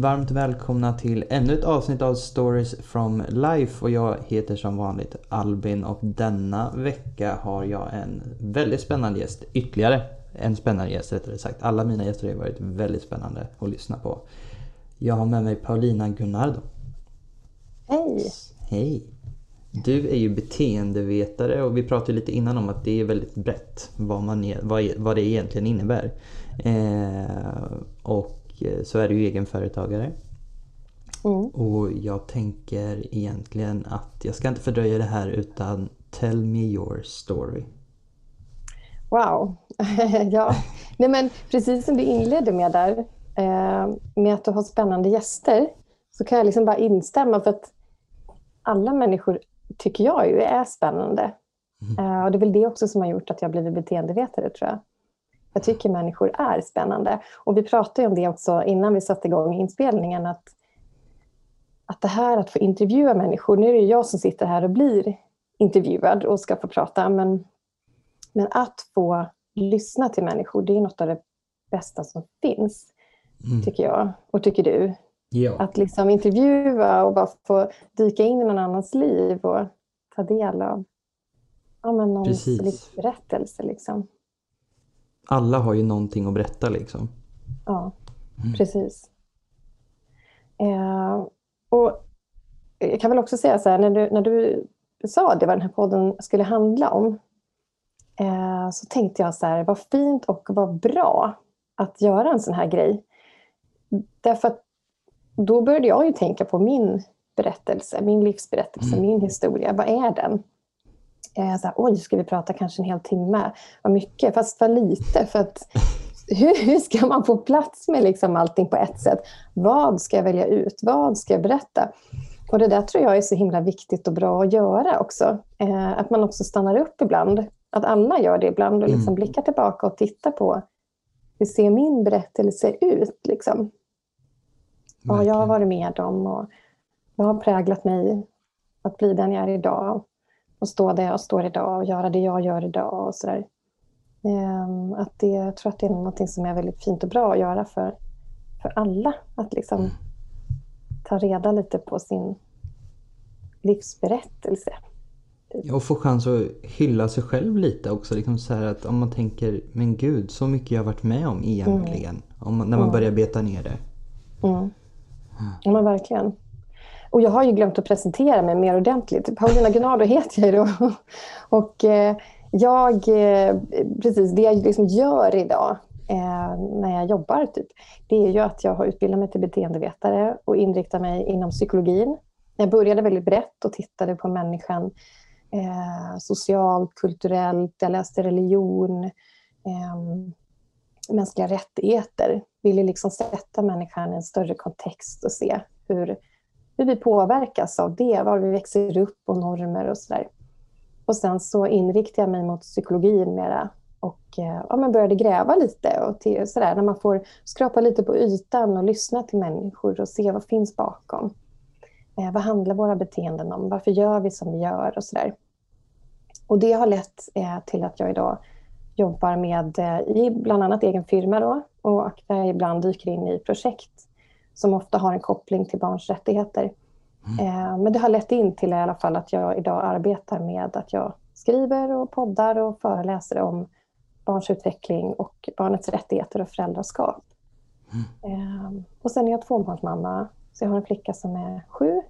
varmt välkomna till ännu ett avsnitt av Stories from Life och jag heter som vanligt Albin och denna vecka har jag en väldigt spännande gäst, ytterligare en spännande gäst rättare sagt. Alla mina gäster har varit väldigt spännande att lyssna på. Jag har med mig Paulina Gunnardo. Hej! Hej! Du är ju beteendevetare och vi pratade lite innan om att det är väldigt brett vad, man är, vad, vad det egentligen innebär. Eh, och så är du ju egenföretagare. Mm. Och jag tänker egentligen att jag ska inte fördröja det här utan tell me your story. Wow! ja, Nej, men precis som du inledde med där, eh, med att du har spännande gäster, så kan jag liksom bara instämma för att alla människor tycker jag ju är spännande. Mm. Uh, och det är väl det också som har gjort att jag blivit beteendevetare, tror jag. Jag tycker människor är spännande. Och vi pratade om det också innan vi satte igång inspelningen, att, att det här att få intervjua människor, nu är det jag som sitter här och blir intervjuad och ska få prata, men, men att få lyssna till människor, det är något av det bästa som finns, mm. tycker jag. Och tycker du? Ja. Att liksom intervjua och bara få dyka in i någon annans liv och ta del av ja, men någons livsberättelse. Liksom. Alla har ju någonting att berätta liksom. Ja, mm. precis. Eh, och jag kan väl också säga så här, när du, när du sa det, vad den här podden skulle handla om, eh, så tänkte jag så här, vad fint och vad bra att göra en sån här grej. Därför att då började jag ju tänka på min berättelse, min livsberättelse, mm. min historia. Vad är den? Eh, så här, Oj, ska vi prata kanske en hel timme? Vad mycket, fast vad lite. För att, hur, hur ska man få plats med liksom allting på ett sätt? Vad ska jag välja ut? Vad ska jag berätta? Och det där tror jag är så himla viktigt och bra att göra också. Eh, att man också stannar upp ibland. Att alla gör det ibland och liksom mm. blickar tillbaka och tittar på hur ser min berättelse ut? Liksom vad jag har varit med om och vad har präglat mig att bli den jag är idag och stå där jag står idag och göra det jag gör idag och sådär. Um, att det, jag tror att det är något som är väldigt fint och bra att göra för, för alla. Att liksom mm. ta reda lite på sin livsberättelse. Och få chans att hylla sig själv lite också. Liksom så att om man tänker, men gud, så mycket jag varit med om egentligen. Mm. Om, när man mm. börjar beta ner det. Mm. Ja, men verkligen. Och jag har ju glömt att presentera mig mer ordentligt. Paulina Gunnardo heter jag då. Och eh, jag, eh, precis det jag liksom gör idag eh, när jag jobbar, typ, det är ju att jag har utbildat mig till beteendevetare och inriktar mig inom psykologin. Jag började väldigt brett och tittade på människan eh, socialt, kulturellt, jag läste religion, eh, mänskliga rättigheter ville liksom sätta människan i en större kontext och se hur, hur vi påverkas av det, var vi växer upp och normer och sådär. Och sen så inriktade jag mig mot psykologin mera och eh, ja, men började gräva lite. Och till, sådär, när man får skrapa lite på ytan och lyssna till människor och se vad finns bakom. Eh, vad handlar våra beteenden om? Varför gör vi som vi gör? Och, sådär. och det har lett eh, till att jag idag jobbar med eh, i bland annat egen firma då, och jag ibland dyker in i projekt som ofta har en koppling till barns rättigheter. Mm. Eh, men det har lett in till i alla fall att jag idag arbetar med att jag skriver och poddar och föreläser om barns utveckling och barnets rättigheter och föräldraskap. Mm. Och sen är jag tvåbarnsmamma, så jag har en flicka som är sju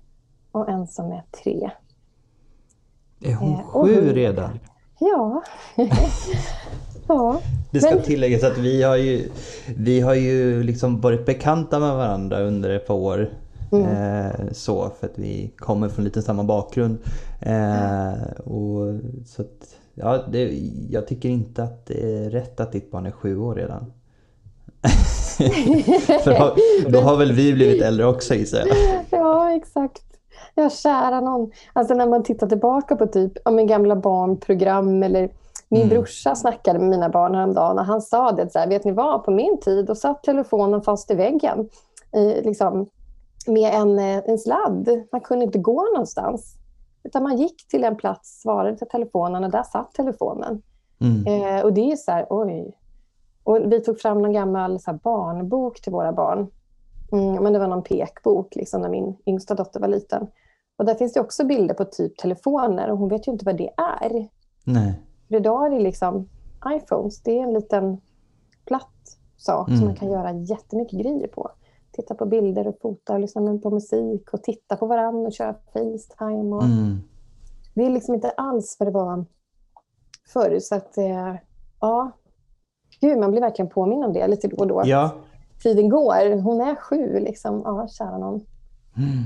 och en som är tre. Är hon sju redan? Ja. ja. Det ska men... tilläggas att vi har ju, vi har ju liksom varit bekanta med varandra under ett par år. Mm. Eh, så, för att vi kommer från lite samma bakgrund. Eh, och, så att, ja, det, jag tycker inte att det är rätt att ditt barn är sju år redan. för då har väl vi blivit äldre också gissar jag. Ja, exakt. Ja, kära någon. Alltså när man tittar tillbaka på typ ja, gamla barnprogram eller min mm. brorsa snackade med mina barn häromdagen och han sa det så här, vet ni vad, på min tid då satt telefonen fast i väggen i, liksom, med en, eh, en sladd. Man kunde inte gå någonstans. Utan man gick till en plats, svarade till telefonen och där satt telefonen. Mm. Eh, och det är så här, oj. Och vi tog fram en gammal så här, barnbok till våra barn. Mm, men det var någon pekbok liksom, när min yngsta dotter var liten. Och där finns det också bilder på typ telefoner och hon vet ju inte vad det är. Nej. För idag är det liksom iPhones. Det är en liten platt sak Mm. som man kan göra jättemycket grejer på. Titta på bilder och fota och lyssna på musik och titta på varandra och köra Facetime. Och Mm. Det är liksom inte alls vad det var förr. Så att, eh, ja. Gud, man blir verkligen påminn om det lite då och då. Ja. Tiden går. Hon är sju, liksom. Ja, kära någon. Mm.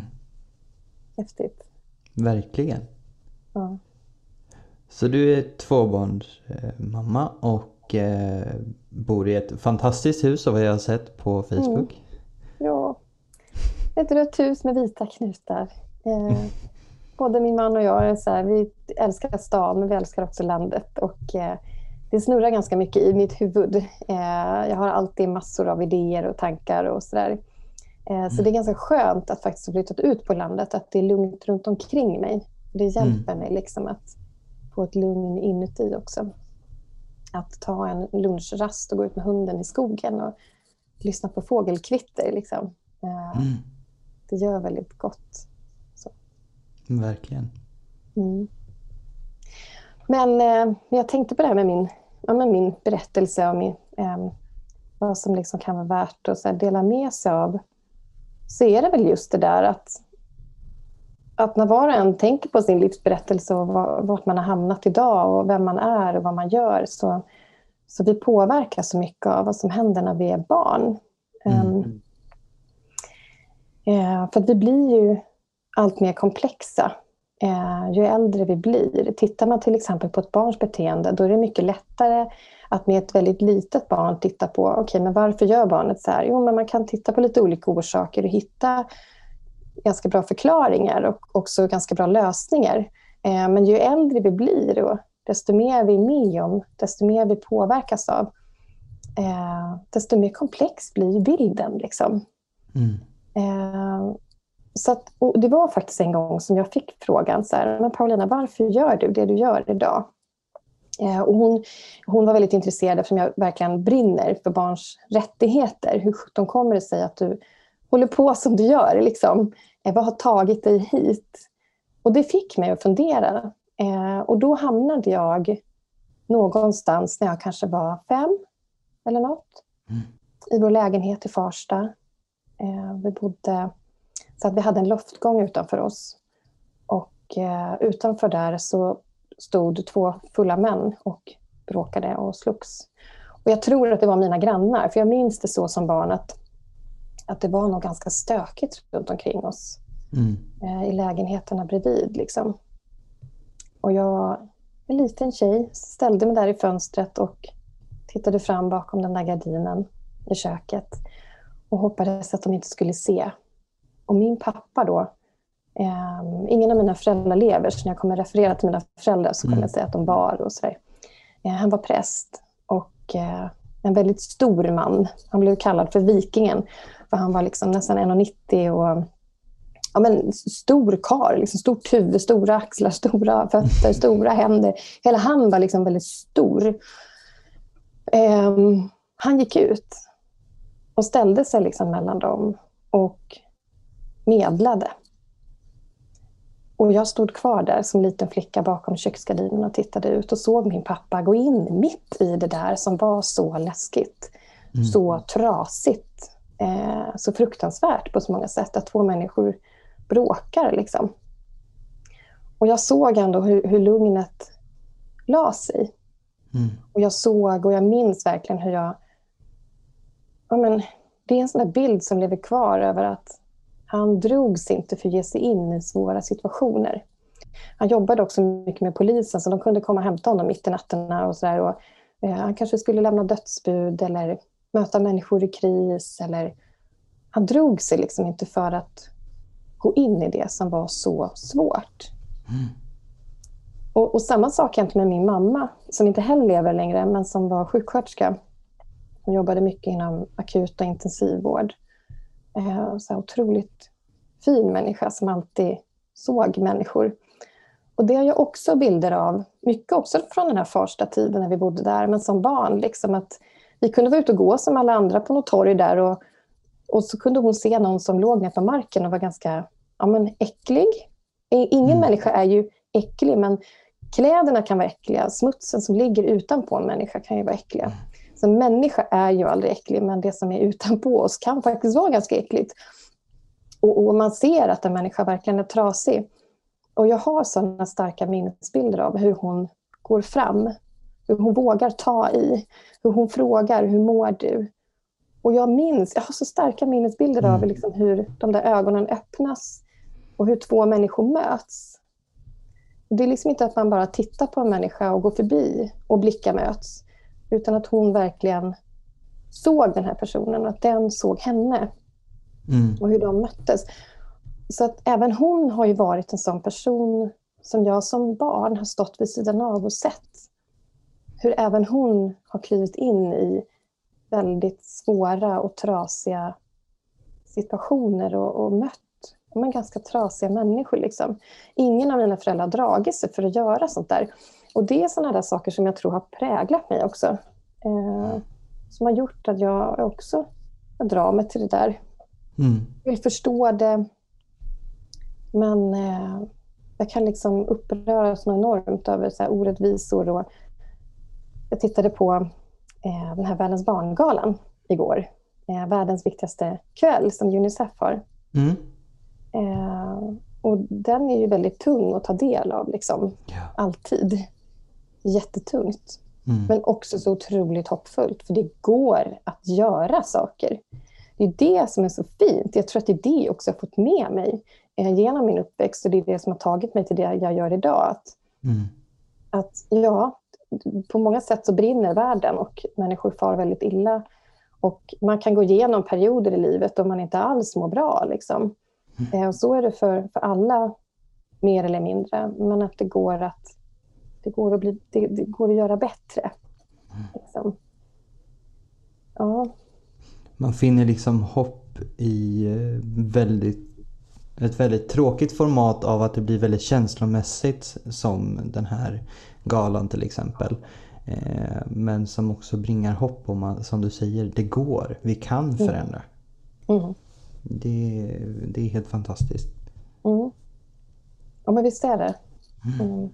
Häftigt. Verkligen. Ja. Så du är tvåbarnsmamma och eh, bor i ett fantastiskt hus av vad jag har sett på Facebook. Ja, ett rött hus med vita knutar. Eh, både min man och jag är så här, vi älskar stan, men vi älskar också landet. Och, eh, det snurrar ganska mycket i mitt huvud. Jag har alltid massor av idéer och tankar och sådär. Så det är ganska skönt att faktiskt ha flyttat ut på landet, att det är lugnt runt omkring mig. Det hjälper mig liksom att få ett lugn inuti också. Att ta en lunchrast och gå ut med hunden i skogen och lyssna på fågelkvitter. Liksom. Eh, Mm. Det gör väldigt gott. Verkligen. Mm. Men eh, jag tänkte på det här med min, ja, med min berättelse och min, eh, vad som liksom kan vara värt att så dela med sig av. Så är det väl just det där att, att när var och en tänker på sin livsberättelse och var, vart man har hamnat idag och vem man är och vad man gör så, så vi påverkas så mycket av vad som händer när vi är barn. Mm. Ehm, Eh, för att vi blir ju allt mer komplexa eh, ju äldre vi blir. Tittar man till exempel på ett barns beteende då är det mycket lättare att med ett väldigt litet barn titta på okej, men varför gör barnet så här? Jo, men man kan titta på lite olika orsaker och hitta ganska bra förklaringar och också ganska bra lösningar. Eh, men ju äldre vi blir och desto mer vi är med om, desto mer vi påverkas av, eh, desto mer komplex blir bilden. Liksom. Mm. Eh, så att, det var faktiskt en gång som jag fick frågan, så här, men Paulina, varför gör du det du gör idag? Och hon, hon var väldigt intresserad eftersom jag verkligen brinner för barns rättigheter. Hur de kommer det sig att du håller på som du gör? Liksom? Eh, vad har tagit dig hit? Och det fick mig att fundera. Eh, och då hamnade jag någonstans när jag kanske var fem eller något. Mm. I vår lägenhet i Farsta. Eh, vi bodde så att vi hade en loftgång utanför oss. Och utanför där så stod två fulla män och bråkade och slogs. Och jag tror att det var mina grannar, för jag minns det så som barn att, att det var nog ganska stökigt runt omkring oss Mm. eh, i lägenheterna bredvid. Liksom. Och jag, en liten tjej, ställde mig där i fönstret och tittade fram bakom den där gardinen i köket och hoppades att de inte skulle se. Och min pappa då, eh, ingen av mina föräldrar lever, så när jag kommer referera till mina föräldrar så kommer Mm. jag säga att de var och sådär. Eh, han var präst och eh, en väldigt stor man. Han blev kallad för Vikingen, för han var liksom nästan 1,90 och ja, men stor karl, liksom stort huvud, stora axlar, stora fötter, stora händer. Hela han var liksom väldigt stor. Ehm, han gick ut och ställde sig liksom mellan dem och medlade. Och jag stod kvar där som liten flicka bakom köksgardinen och tittade ut och såg min pappa gå in mitt i det där som var så läskigt. Mm. Så trasigt. Eh, så fruktansvärt på så många sätt. Att två människor bråkar. Liksom. Och jag såg ändå hur, hur lugnet la sig. Mm. Och jag såg och jag minns verkligen hur jag... Ja, men, det är en sån bild som lever kvar över att han drogs inte för att ge sig in i svåra situationer. Han jobbade också mycket med polisen så de kunde komma och hämta honom mitt i nätterna. Och så där, och, eh, han kanske skulle lämna dödsbud eller möta människor i kris. Eller, han drog sig liksom inte för att gå in i det som var så svårt. Mm. Och, och samma sak hände med min mamma, som inte heller lever längre, men som var sjuksköterska. Hon jobbade mycket inom akut och intensivvård. Eh, så otroligt fin människa som alltid såg människor. Och det har jag också bilder av, mycket också från den här första tiden när vi bodde där, men som barn. Liksom att vi kunde vara ute och gå som alla andra på något torg där och, Och så kunde hon se någon som låg ner på marken och var ganska ja, men äcklig. Ingen mm. människa är ju äcklig, men kläderna kan vara äckliga. Smutsen som ligger utanpå en människa kan ju vara äckliga. Så en människa är ju aldrig äcklig, men det som är utanpå oss kan faktiskt vara ganska äckligt. Och, och man ser att en människa verkligen är trasig. Och jag har sådana starka minnesbilder av hur hon går fram. Hur hon vågar ta i. Hur hon frågar, hur mår du? Och jag minns, jag har så starka minnesbilder av mm. liksom hur de där ögonen öppnas och hur två människor möts. Det är liksom inte att man bara tittar på en människa och går förbi och blickar möts. Utan att hon verkligen såg den här personen och att den såg henne. Mm. Och hur de möttes. Så att även hon har ju varit en sån person som jag som barn har stått vid sidan av och sett. Hur även hon har klivit in i väldigt svåra och trasiga situationer och, och mött men ganska trasiga människor. Liksom. Ingen av mina föräldrar har dragit sig för att göra sånt där. Och det är sådana där saker som jag tror har präglat mig också. Eh, som har gjort att jag också jag drar mig till det där. Mm. vill förstå det. Men eh, jag kan liksom uppröras enormt över så här orättvisor. Och jag tittade på eh, den här Världens barngalan igår. Eh, världens viktigaste kväll som Unicef har. Mm. Eh, och den är ju väldigt tung att ta del av, liksom. Ja. alltid. Jättetungt. Mm. Men också så otroligt hoppfullt, för det går att göra saker. Det är det som är så fint. Jag tror att det är det också jag fått med mig eh, genom min uppväxt och det är det som har tagit mig till det jag gör idag. Att, mm. att ja, på många sätt så brinner världen och människor far väldigt illa. Och man kan gå igenom perioder i livet då man inte alls mår bra. Liksom. Mm. Och så är det för, för alla, mer eller mindre. Men att det går att, det går att, bli, det, det går att göra bättre. Mm. Liksom. Ja. Man finner liksom hopp i eh, väldigt, ett väldigt tråkigt format av att det blir väldigt känslomässigt som den här galan till exempel. Eh, men som också bringar hopp om att, som du säger, det går. Vi kan mm. förändra. Mm. Det, det är helt fantastiskt. Mm. Ja, men visst är det. Mm. mm.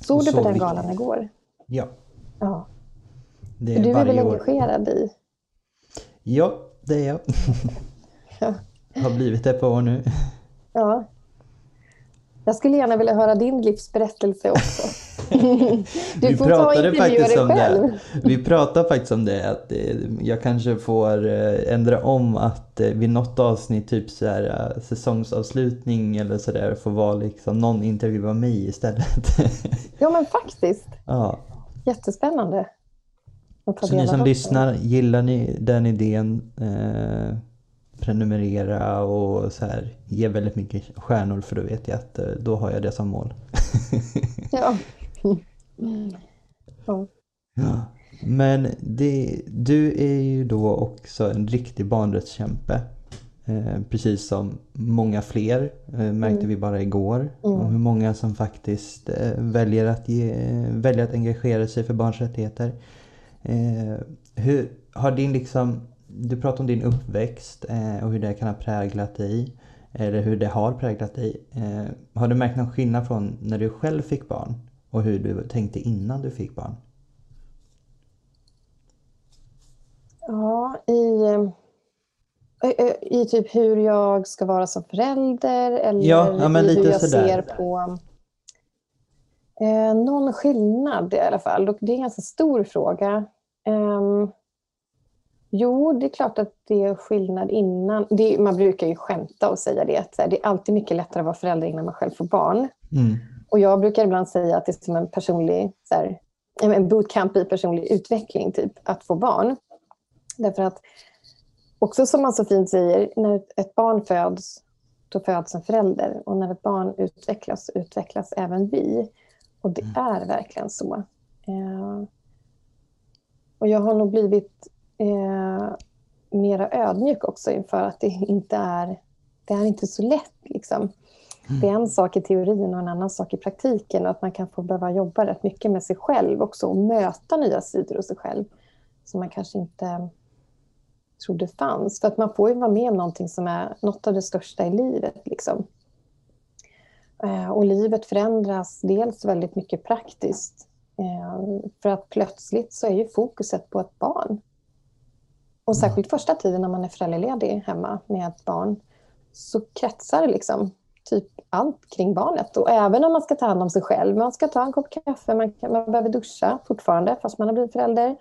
Såg du på den galan igår? Ja. ja. Det är du är väl engagerad i? Ja, det är jag. ja. Har blivit det ett par år nu. Ja. Jag skulle gärna vilja höra din livsberättelse också. du vi får ta och intervjua dig själv. Det. Vi pratade faktiskt om det, att jag kanske får eh, ändra om att eh, vid något avsnitt, typ så här, eh, säsongsavslutning eller sådär, får vara liksom någon intervjua mig istället. ja men faktiskt. Ja. Jättespännande. Så ni som lyssnar, gillar ni den idén? Eh, prenumerera och så här, ge väldigt mycket stjärnor för då vet jag att eh, då har jag det som mål. ja. ja. ja. Men det, du är ju då också en riktig barnrättskämpe. Eh, precis som många fler eh, märkte mm. vi bara igår. Mm. Om hur många som faktiskt eh, väljer, att ge, väljer att engagera sig för barns rättigheter. Eh, hur har din liksom du pratar om din uppväxt eh, och hur det kan ha präglat dig. Eller hur det har präglat dig. Eh, har du märkt någon skillnad från när du själv fick barn och hur du tänkte innan du fick barn? Ja, i, eh, i typ hur jag ska vara som förälder eller ja, ja, hur jag sådär. ser på eh, någon skillnad i alla fall. Det är en ganska stor fråga. Um, Jo, det är klart att det är skillnad innan. Det, man brukar ju skämta och säga det, att det är alltid mycket lättare att vara förälder innan man själv får barn. Mm. Och jag brukar ibland säga att det är som en personlig så här, en bootcamp i personlig utveckling, typ, att få barn. Därför att, också som man så fint säger, när ett barn föds, då föds en förälder. Och när ett barn utvecklas, utvecklas även vi. Och det mm. är verkligen så. Eh, och jag har nog blivit eh, mera ödmjuk också inför att det inte är, det är inte så lätt. Liksom. Mm. Det är en sak i teorin och en annan sak i praktiken. Att man kan få behöva jobba rätt mycket med sig själv också och möta nya sidor hos sig själv som man kanske inte trodde fanns. För att man får ju vara med om någonting som är något av det största i livet. Liksom. Eh, och livet förändras dels väldigt mycket praktiskt. Eh, för att plötsligt så är ju fokuset på ett barn. Och särskilt första tiden när man är föräldraledig hemma med ett barn så kretsar liksom typ allt kring barnet. Och även om man ska ta hand om sig själv. Man ska ta en kopp kaffe, man, kan, man behöver duscha fortfarande fast man har blivit förälder.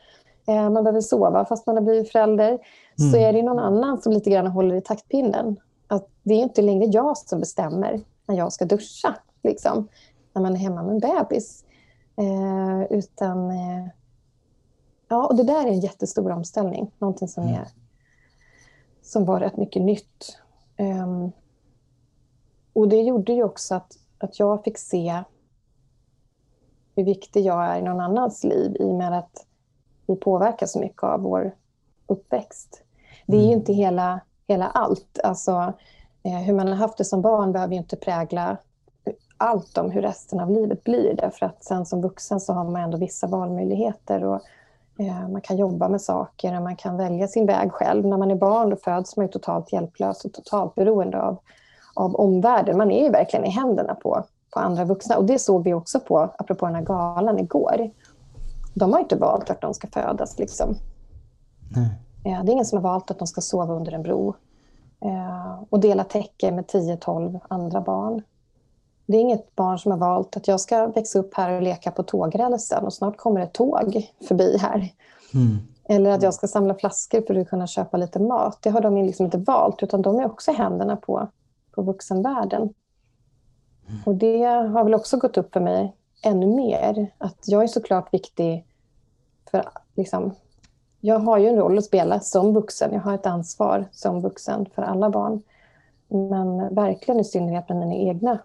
Eh, man behöver sova fast man har blivit förälder. Mm. Så är det någon annan som lite grann håller i taktpinnen. Att det är inte längre jag som bestämmer när jag ska duscha. Liksom, när man är hemma med en bebis. Eh, utan... Eh, ja, och det där är en jättestor omställning. Någonting som, mm. är, som var rätt mycket nytt. Um, och det gjorde ju också att, att jag fick se hur viktig jag är i någon annans liv i och med att vi påverkas så mycket av vår uppväxt. Det är ju mm. inte hela, hela allt. Alltså, eh, hur man har haft det som barn behöver ju inte prägla allt om hur resten av livet blir. Därför att sen som vuxen så har man ändå vissa valmöjligheter. Och, eh, man kan jobba med saker och man kan välja sin väg själv. När man är barn då föds man totalt hjälplös och totalt beroende av, av omvärlden. Man är ju verkligen i händerna på, på andra vuxna. Och det såg vi också på, apropå den här galan igår. De har inte valt vart de ska födas. Liksom. Nej. Eh, det är ingen som har valt att de ska sova under en bro eh, och dela täcke med 10-12 andra barn. Det är inget barn som har valt att jag ska växa upp här och leka på tågrälsen och snart kommer ett tåg förbi här. Mm. Eller att jag ska samla flaskor för att kunna köpa lite mat. Det har de liksom inte valt, utan de är också händerna på, på vuxenvärlden. Mm. Och det har väl också gått upp för mig ännu mer. Att jag är såklart viktig för liksom, jag har ju en roll att spela som vuxen. Jag har ett ansvar som vuxen för alla barn. Men verkligen i synnerhet med mina egna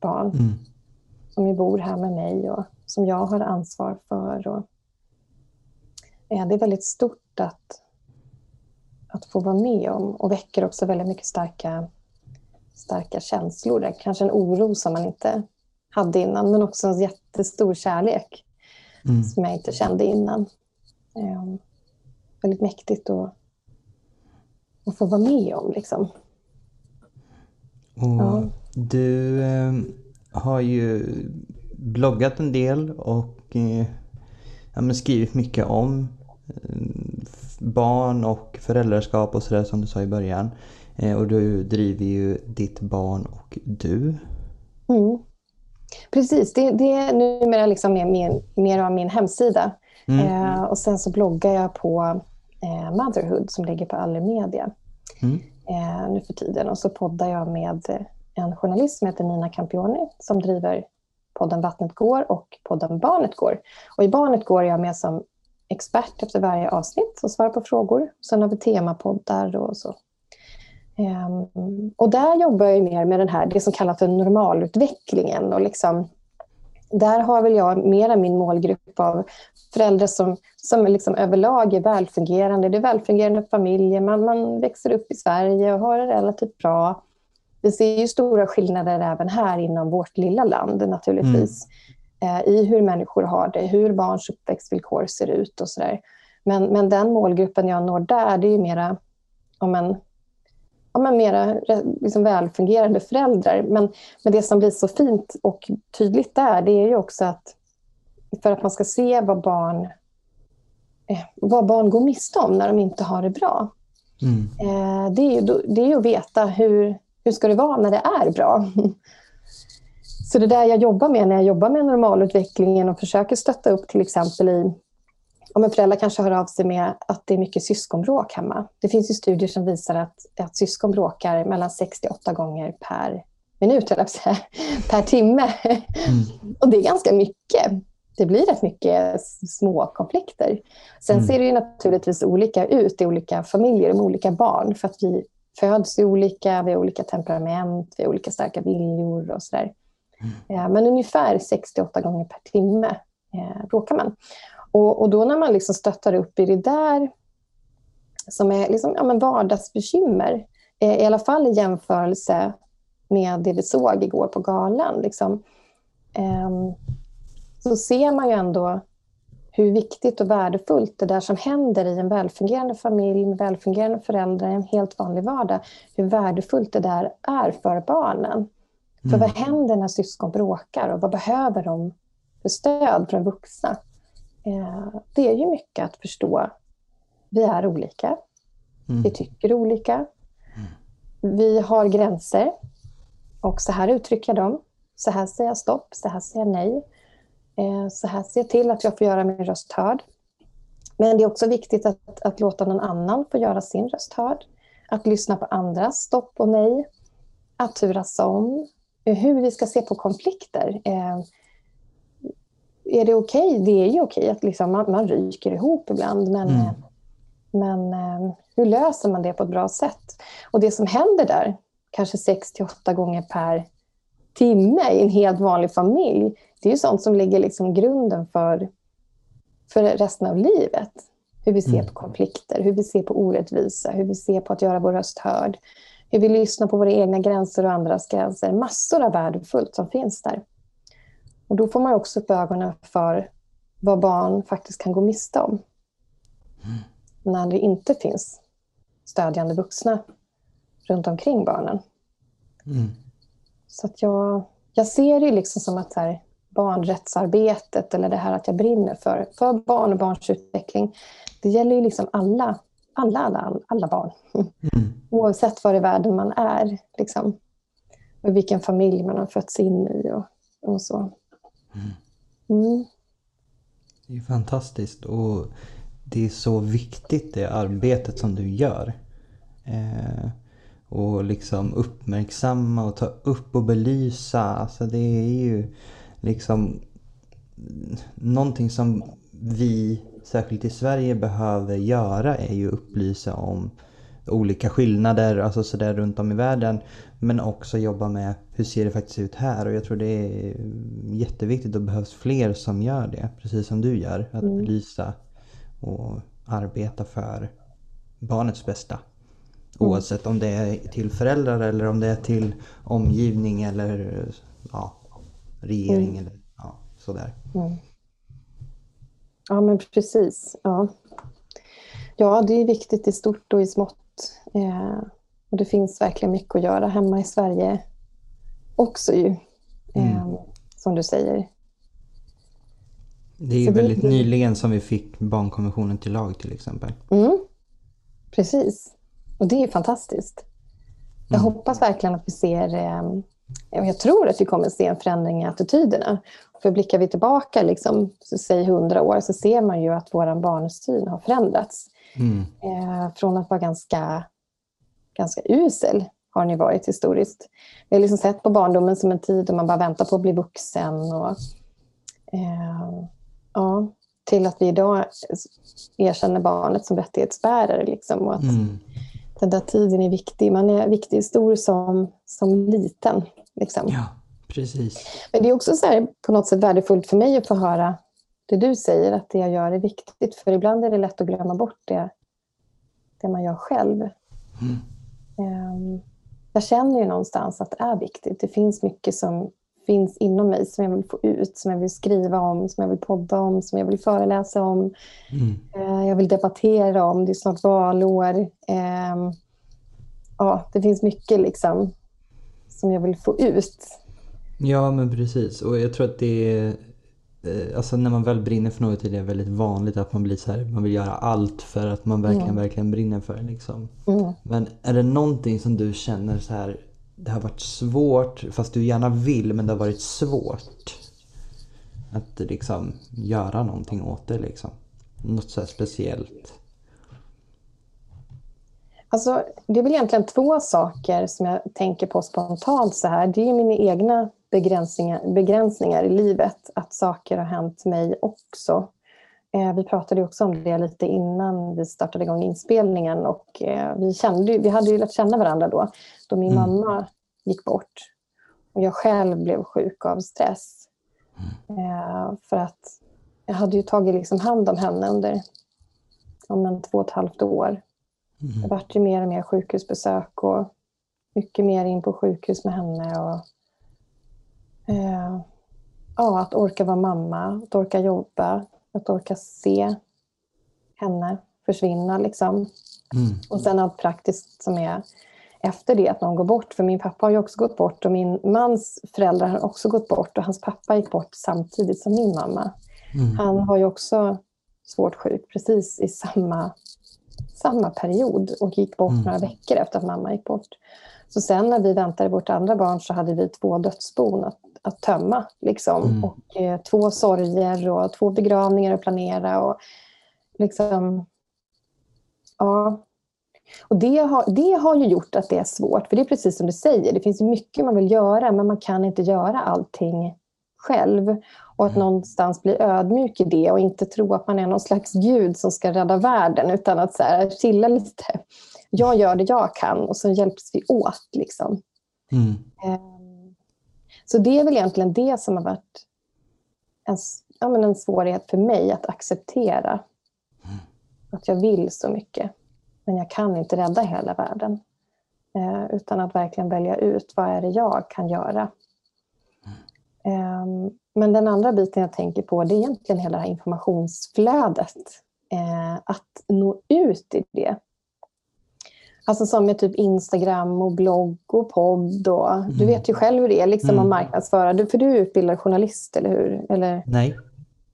barn. Mm. Som ju bor här med mig och som jag har ansvar för. Och, ja, det är väldigt stort att, att få vara med om och väcker också väldigt mycket starka, starka känslor. Kanske en oro som man inte hade innan, men också en jättestor kärlek mm. som jag inte kände innan. Um, väldigt mäktigt att, att få vara med om. Liksom. Och ja. Du eh, har ju bloggat en del och eh, ja, skrivit mycket om eh, barn och föräldraskap och sådär som du sa i början. Eh, och du driver ju Ditt barn och du. Mm. Precis, det, det är numera liksom mer, mer, mer av min hemsida. Mm. Eh, och sen så bloggar jag på eh, Motherhood som ligger på Allermedia mm. eh, nu för tiden. Och så poddar jag med en journalist som heter Nina Campioni som driver podden Vattnet går och podden Barnet går. Och I Barnet går är jag med som expert efter varje avsnitt och svarar på frågor. Sen har vi temapoddar och så. Um, och där jobbar jag mer med den här, det som kallas för normalutvecklingen. Och liksom, där har väl jag mera min målgrupp av föräldrar som, som liksom överlag är välfungerande. Det är välfungerande familjer, man, man växer upp i Sverige och har det relativt bra. Vi ser ju stora skillnader även här inom vårt lilla land naturligtvis. Mm. Eh, I hur människor har det, hur barns uppväxtvillkor ser ut och sådär. Men, men den målgruppen jag når där, det är ju mera om en ja, men mera liksom välfungerande föräldrar. Men, men det som blir så fint och tydligt där, det är ju också att för att man ska se vad barn, eh, vad barn går miste om när de inte har det bra. Mm. Eh, det, är ju, det är ju att veta hur, hur ska det vara när det är bra. Så det där jag jobbar med när jag jobbar med normalutvecklingen och försöker stötta upp till exempel i om en förälder kanske hör av sig med att det är mycket syskonbråk hemma. Det finns ju studier som visar att, att syskon bråkar mellan 68 gånger per minut, eller säga, per timme. Mm. och det är ganska mycket. Det blir rätt mycket små konflikter. Sen mm. ser det ju naturligtvis olika ut i olika familjer med olika barn. För att vi föds olika, vi har olika temperament, vi har olika starka viljor och sådär. Mm. Men ungefär 68 gånger per timme eh, bråkar man. Och, och då när man liksom stöttar upp i det där som är liksom, ja, men vardagsbekymmer, eh, i alla fall i jämförelse med det vi såg igår på galan, liksom, eh, så ser man ju ändå hur viktigt och värdefullt det där som händer i en välfungerande familj med välfungerande föräldrar i en helt vanlig vardag, hur värdefullt det där är för barnen. För vad händer när syskon bråkar och vad behöver de för stöd från vuxna? Eh, det är ju mycket att förstå. Vi är olika. Mm. Vi tycker olika. Vi har gränser. Och så här uttrycker jag dem. Så här säger jag stopp, så här säger jag nej. Eh, så här jag till att jag får göra min röst hörd. Men det är också viktigt att, att låta någon annan få göra sin röst hörd. Att lyssna på andras stopp och nej. Att turas om. Hur vi ska se på konflikter. Eh, är det okej? Okay? Det är ju okej okay att liksom man, man ryker ihop ibland. Men, mm. men hur löser man det på ett bra sätt? Och det som händer där, kanske 6 till 8 gånger per timme i en helt vanlig familj, det är ju sånt som lägger liksom grunden för, för resten av livet. Hur vi ser mm. på konflikter, hur vi ser på orättvisa, hur vi ser på att göra vår röst hörd. Hur vi lyssnar på våra egna gränser och andras gränser. Massor av värdefullt som finns där. Och då får man också upp ögonen för vad barn faktiskt kan gå miste om. Mm. När det inte finns stödjande vuxna runt omkring barnen. Mm. Så att jag, jag ser det liksom som att så här, barnrättsarbetet eller det här att jag brinner för, för barn och barns utveckling. Det gäller ju liksom alla, alla, alla, alla barn. Mm. Oavsett var i världen man är. Liksom. Och vilken familj man har fötts in i och, och så. Mm. mm. Det är fantastiskt och det är så viktigt det arbetet som du gör. Eh, och liksom uppmärksamma och ta upp och belysa. Alltså det är ju liksom någonting som vi, särskilt i Sverige, behöver göra är ju upplysa om olika skillnader, alltså sådär runt om i världen. Men också jobba med hur ser det faktiskt ut här och jag tror det är jätteviktigt och behövs fler som gör det. Precis som du gör. Att mm. belysa och arbeta för barnets bästa. Mm. Oavsett om det är till föräldrar eller om det är till omgivning eller ja, regering mm. eller ja, sådär. Mm. Ja men precis. Ja. ja, det är viktigt i stort och i smått. Eh, och det finns verkligen mycket att göra hemma i Sverige också ju. Eh, mm. Som du säger. Det är ju väldigt det... nyligen som vi fick barnkonventionen till lag till exempel. Mm. Precis. Och det är fantastiskt. Jag mm. hoppas verkligen att vi ser, eh, jag tror att vi kommer att se en förändring i attityderna. För blickar vi tillbaka, liksom, säg hundra år, så ser man ju att vår barnsyn har förändrats. Mm. Eh, från att vara ganska, ganska usel har ni varit historiskt. Vi har liksom sett på barndomen som en tid då man bara väntar på att bli vuxen. Och, eh, ja, till att vi idag erkänner barnet som rättighetsbärare. Liksom, och att mm den där tiden är viktig. Man är viktig stor som, som liten. Liksom. Ja, precis. Men det är också så här, på något sätt värdefullt för mig att få höra det du säger, att det jag gör är viktigt. För ibland är det lätt att glömma bort det, det man gör själv. Mm. Um, jag känner ju någonstans att det är viktigt. Det finns mycket som finns inom mig som jag vill få ut, som jag vill skriva om, som jag vill podda om, som jag vill föreläsa om. Mm. Eh, jag vill debattera om. Det är snart valår. Eh, ja, det finns mycket liksom som jag vill få ut. Ja, men precis. Och jag tror att det är... Eh, alltså när man väl brinner för något är det väldigt vanligt att man blir så här, man vill göra allt för att man verkligen, mm. verkligen brinner för det. Liksom. Mm. Men är det någonting som du känner så här, det har varit svårt, fast du gärna vill, men det har varit svårt att liksom göra någonting åt det liksom. Något så speciellt. Alltså, det är väl egentligen två saker som jag tänker på spontant så här. Det är mina egna begränsningar, begränsningar i livet, att saker har hänt mig också. Eh, vi pratade också om det lite innan vi startade igång inspelningen och eh, vi, kände, vi hade ju lärt känna varandra då, då min mm. mamma gick bort. Och jag själv blev sjuk av stress. Mm. Eh, för att jag hade ju tagit liksom hand om henne under om en två och ett halvt år. Mm. Det vart ju mer och mer sjukhusbesök och mycket mer in på sjukhus med henne. Och, ja, att orka vara mamma, att orka jobba, Att orka se henne försvinna. Liksom. Mm. Och sen allt praktiskt som är efter det, att någon går bort. För min pappa har ju också gått bort och min mans föräldrar har också gått bort. Och hans pappa gick bort samtidigt som min mamma. Mm. Han var ju också svårt sjuk precis i samma, samma period och gick bort Mm. några veckor efter att mamma gick bort. Så sen när vi väntade vårt andra barn så hade vi två dödsbon att, att tömma. Liksom. Mm. Och eh, två sorger och två begravningar att planera. Och liksom, ja. Och det har, det har ju gjort att det är svårt. För det är precis som du säger, det finns mycket man vill göra men man kan inte göra allting själv. Och att Mm. någonstans bli ödmjuk i det och inte tro att man är någon slags gud som ska rädda världen utan att så här, chilla lite. Jag gör det jag kan och så hjälps vi åt. Liksom. Mm. Ehm, Så det är väl egentligen det som har varit en, ja, men en svårighet för mig att acceptera. Att jag vill så mycket, men jag kan inte rädda hela världen. Eh, utan att verkligen välja ut vad är det jag kan göra. Ehm, men den andra biten jag tänker på det är egentligen hela det här informationsflödet. Eh, att nå ut i det. Alltså som med typ Instagram och blogg och podd. Och, Du Mm. vet ju själv hur det är liksom, Mm. att marknadsföra. Du, för du är utbildad journalist, eller hur? Eller? Nej.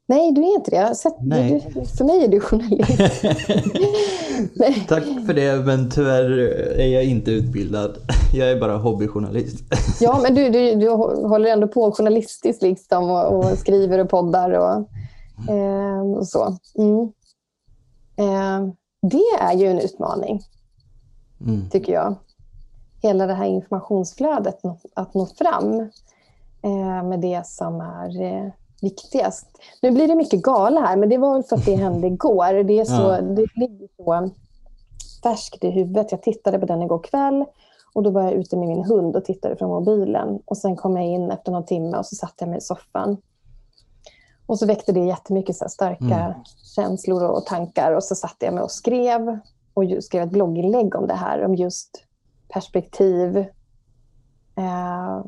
Nej, du är inte det. Sett, Nej. Du, för mig är du journalist. Tack för det men tyvärr är jag inte utbildad. Jag är bara hobbyjournalist. Ja, men du, du, du håller ändå på journalistiskt liksom, och, och skriver och poddar och, eh, och så. Mm. Eh, det är ju en utmaning, Mm. tycker jag. Hela det här informationsflödet, att nå fram eh, med det som är eh, viktigast. Nu blir det mycket gala här, men det var väl för att det hände igår. Det, är så, Ja. det ligger så färskt i huvudet. Jag tittade på den igår kväll och då var jag ute med min hund och tittade från mobilen. Och Sen kom jag in efter någon timme och så satte jag mig i soffan. Och så väckte det jättemycket så här starka Mm. känslor och tankar. Och så satte jag mig och skrev och skrev ett blogginlägg om det här, om just perspektiv. Eh,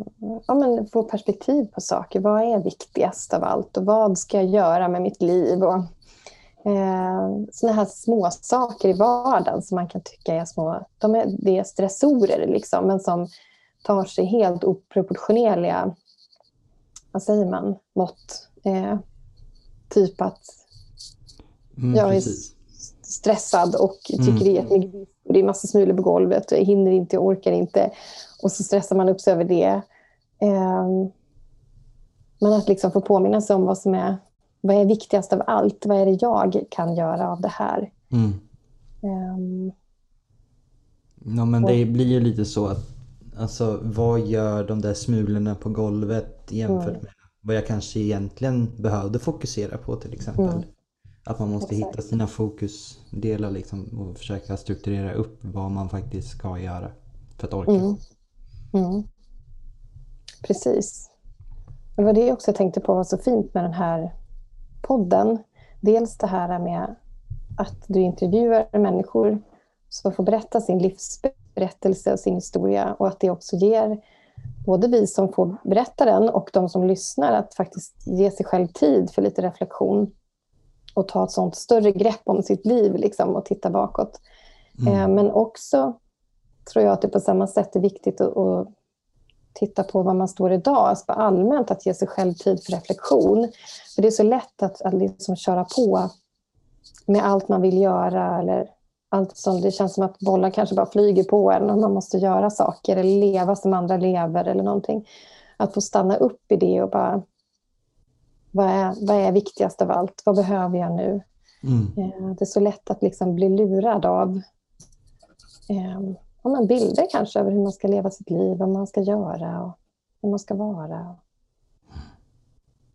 ja, men få perspektiv på saker. Vad är viktigast av allt och vad ska jag göra med mitt liv? Och, eh, såna här små saker i vardagen som man kan tycka är små. De är, det är stressorer liksom, men som tar sig helt oproportionerliga, vad säger man, mått. Eh, typ att Mm, jag är precis. stressad och tycker Mm. det är och det är massa smulor på golvet och jag hinner inte, jag orkar inte. Och så stressar man upp sig över det. Ehm, men att liksom få påminna sig om vad som är, vad är viktigast av allt? Vad är det jag kan göra av det här? Mm. Ehm, Ja men det blir ju lite så att Alltså vad gör de där smulorna på golvet jämfört Mm. med vad jag kanske egentligen behövde fokusera på till exempel. Mm. Att man måste Exakt. hitta sina fokusdelar liksom och försöka strukturera upp vad man faktiskt ska göra för att orka. Mm. Mm. Precis. Och det var det också jag tänkte på var så fint med den här podden. Dels det här med att du intervjuar människor som får berätta sin livsberättelse och sin historia och att det också ger både vi som får berätta den och de som lyssnar att faktiskt ge sig själv tid för lite reflektion och ta ett sånt större grepp om sitt liv liksom, och titta bakåt. Mm. Eh, Men också tror jag att det på samma sätt är viktigt att, att titta på var man står idag, alltså allmänt att ge sig själv tid för reflektion. För det är så lätt att, att liksom köra på med allt man vill göra eller allt som det känns som att bollar kanske bara flyger på en och man måste göra saker eller leva som andra lever eller någonting. Att få stanna upp i det och bara vad är, vad är viktigast av allt? Vad behöver jag nu? Mm. Eh, Det är så lätt att liksom bli lurad av eh, ja, men bilder kanske över hur man ska leva sitt liv, vad man ska göra och hur man ska vara.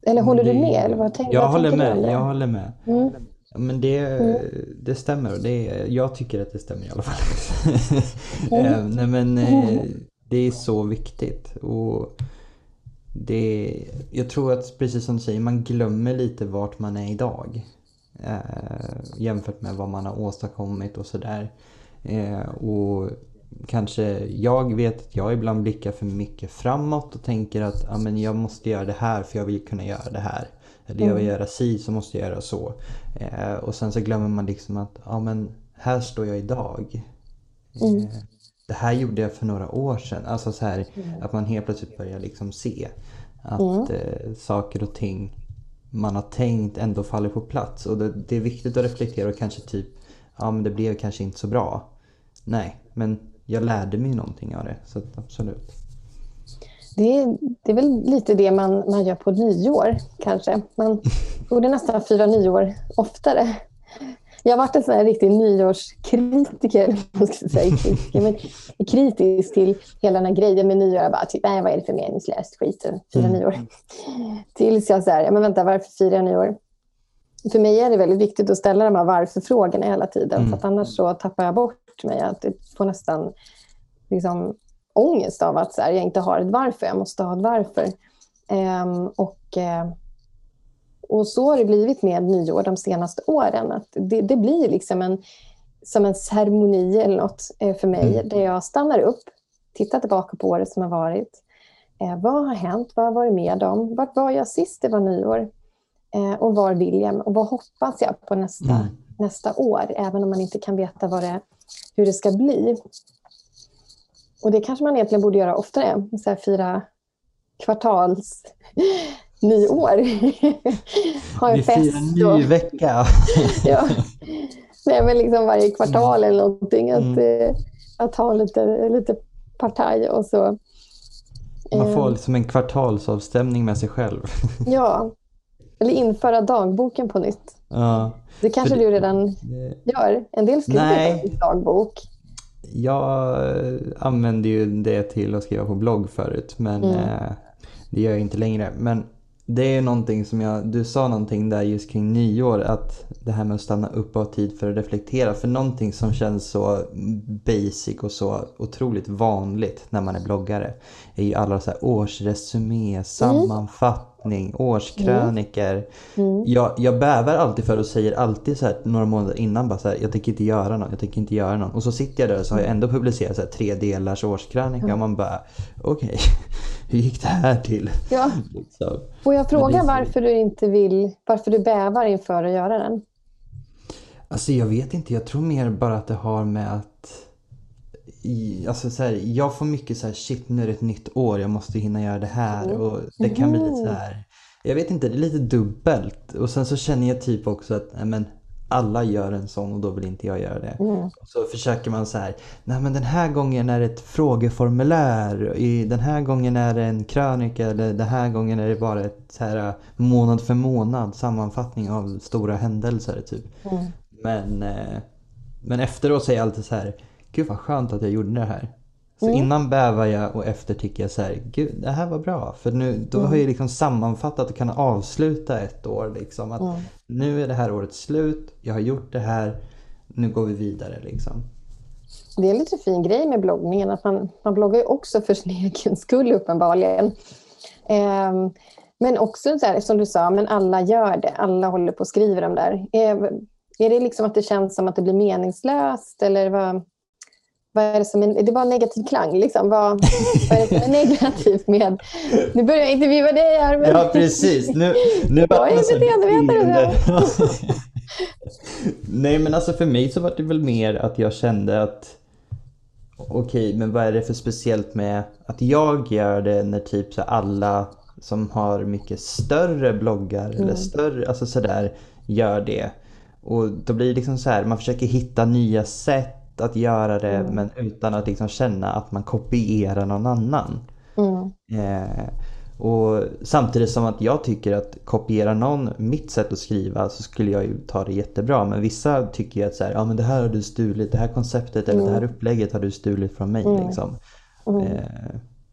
Eller håller du Det- med? Eller vad tänk, jag, vad håller tänker du med, det? jag håller med. Mm. Men det, Mm. det stämmer. Det, jag tycker att det stämmer i alla fall. Mm. Eh, Nej, men eh, det är så viktigt. Och det, jag tror att precis som du säger, man glömmer lite vart man är idag. Eh, jämfört med vad man har åstadkommit och sådär. Eh, och kanske, jag vet att jag ibland blickar för mycket framåt och tänker att ja, men jag måste göra det här för jag vill kunna göra det här. Eller jag vill göra si så måste jag göra så. Eh, och sen så glömmer man liksom att ja, men här står jag idag. Eh, det här gjorde jag för några år sedan. Alltså så här, att man helt plötsligt börjar liksom se att eh, saker och ting man har tänkt ändå faller på plats. Och det, det är viktigt att reflektera och kanske typ, ja men det blev kanske inte så bra. Nej, men jag lärde mig någonting av det. Så absolut. Det är, det är väl lite det man, man gör på nyår kanske. Man borde nästan fira nyår oftare. Jag har varit en sån här riktig nyårskritiker, jag säga, kritiker men kritisk till hela den här grejen med nyår. Jag bara, typ, nej, vad är det för meningslöst skit att fira mm. nyår? Tills jag säger, men vänta, varför firar jag nyår? För mig är det väldigt viktigt att ställa de här varför-frågorna hela tiden, mm. för annars så tappar jag bort mig. Att får nästan liksom, ångest av att så här, jag inte har ett varför, jag måste ha ett varför. Um, och... Uh, och så har det blivit med nyår de senaste åren. Att det, det blir liksom en, som en ceremoni eller något eh, för mig, mm. där jag stannar upp, tittar tillbaka på året som har varit. Eh, vad har hänt? Vad har jag varit med om? Vart var jag sist det var nyår? Eh, och var vill jag? Och vad hoppas jag på nästa, mm. nästa år? Även om man inte kan veta vad det, hur det ska bli. Och det kanske man egentligen borde göra oftare. Så här, fira kvartals nyår. ha en Vi fest. Vi firar ny och... vecka. ja. Nej, men liksom varje kvartal eller någonting. Att, mm. Eh, att ha lite, lite partaj och så. Man får eh, liksom en kvartalsavstämning med sig själv. ja, eller införa dagboken på nytt. Ja. Det kanske det, du redan gör? En del skriver Nej. dagbok. Jag använde ju det till att skriva på blogg förut men mm. eh, det gör jag inte längre. Men det är någonting som jag, du sa någonting där just kring nyår, att det här med att stanna upp och ha tid för att reflektera. För någonting som känns så basic och så otroligt vanligt när man är bloggare är ju alla så här årsresumé, mm. Sammanfattning, mm. årskröniker. Mm. Jag, jag bävar alltid för och säger alltid så här några månader innan bara så här, jag tänker inte göra någon, jag tänker inte göra någon. Och så sitter jag där och så har jag ändå publicerat så här, tre delars årskrönika mm. och man bara okej. Okay hur gick det här till? Ja. Liksom. Får jag fråga varför du inte vill, varför du bävar inför att göra den? Alltså jag vet inte, jag tror mer bara att det har med att alltså så här, jag får mycket så här, shit nu är det ett nytt år, jag måste hinna göra det här mm. och det kan bli lite så här, jag vet inte, det är lite dubbelt och sen så känner jag typ också att, nej men alla gör en sån och då vill inte jag göra det. Mm. Så försöker man så här, nej men den här gången är det ett frågeformulär, i, den här gången är det en krönika eller den här gången är det bara ett så här, månad för månad sammanfattning av stora händelser typ. Mm. Men, eh, men efteråt säger jag alltid så här, gud vad skönt att jag gjorde det här. Så mm. innan bävar jag och efter tycker jag så här, gud det här var bra. För nu, då mm. har jag liksom sammanfattat och kan avsluta ett år. Liksom. Att mm. Nu är det här året slut, jag har gjort det här, nu går vi vidare. Liksom. Det är en lite fin grej med bloggningen, att man, man bloggar ju också för sin egen skull uppenbarligen. Eh, men också så här, som du sa, men alla gör det, alla håller på och skriver de där. Eh, är det liksom att det känns som att det blir meningslöst eller vad? Vad är det som är, det var negativ klang. Liksom. Vad, vad är det som är negativt med... Nu börjar jag intervjua dig här. Men... Ja, precis. Nu, nu jag är beteendevetare. Nej, men alltså för mig så var det väl mer att jag kände att okej, okay, men vad är det för speciellt med att jag gör det när typ så alla som har mycket större bloggar mm. eller större, alltså sådär, gör det. Och då blir det liksom så här, man försöker hitta nya sätt att göra det mm. men utan att liksom känna att man kopierar någon annan. Mm. Eh, och Samtidigt som att jag tycker att kopiera någon mitt sätt att skriva så skulle jag ju ta det jättebra. Men vissa tycker ju att så här, ja, men det här har du stulit, det här konceptet eller det här mm. upplägget har du stulit från mig. Mm. Liksom. Mm. Eh,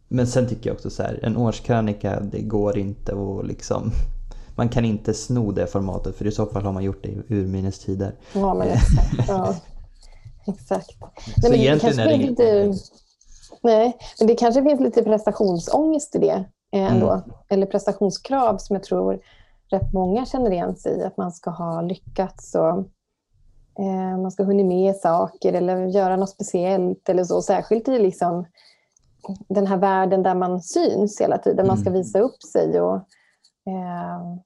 men sen tycker jag också så här, en årskrönika det går inte att liksom man kan inte sno det formatet för i så fall har man gjort det i urminnes tider. Ja, men exakt. Ja. Exakt. Nej, men egentligen det är det inget lite, Nej, men det kanske finns lite prestationsångest i det eh, ändå. Mm. Eller prestationskrav som jag tror rätt många känner igen sig i. Att man ska ha lyckats och eh, man ska hunnit med saker eller göra något speciellt eller så. Särskilt i liksom den här världen där man syns hela tiden. Man ska Mm. visa upp sig och, eh,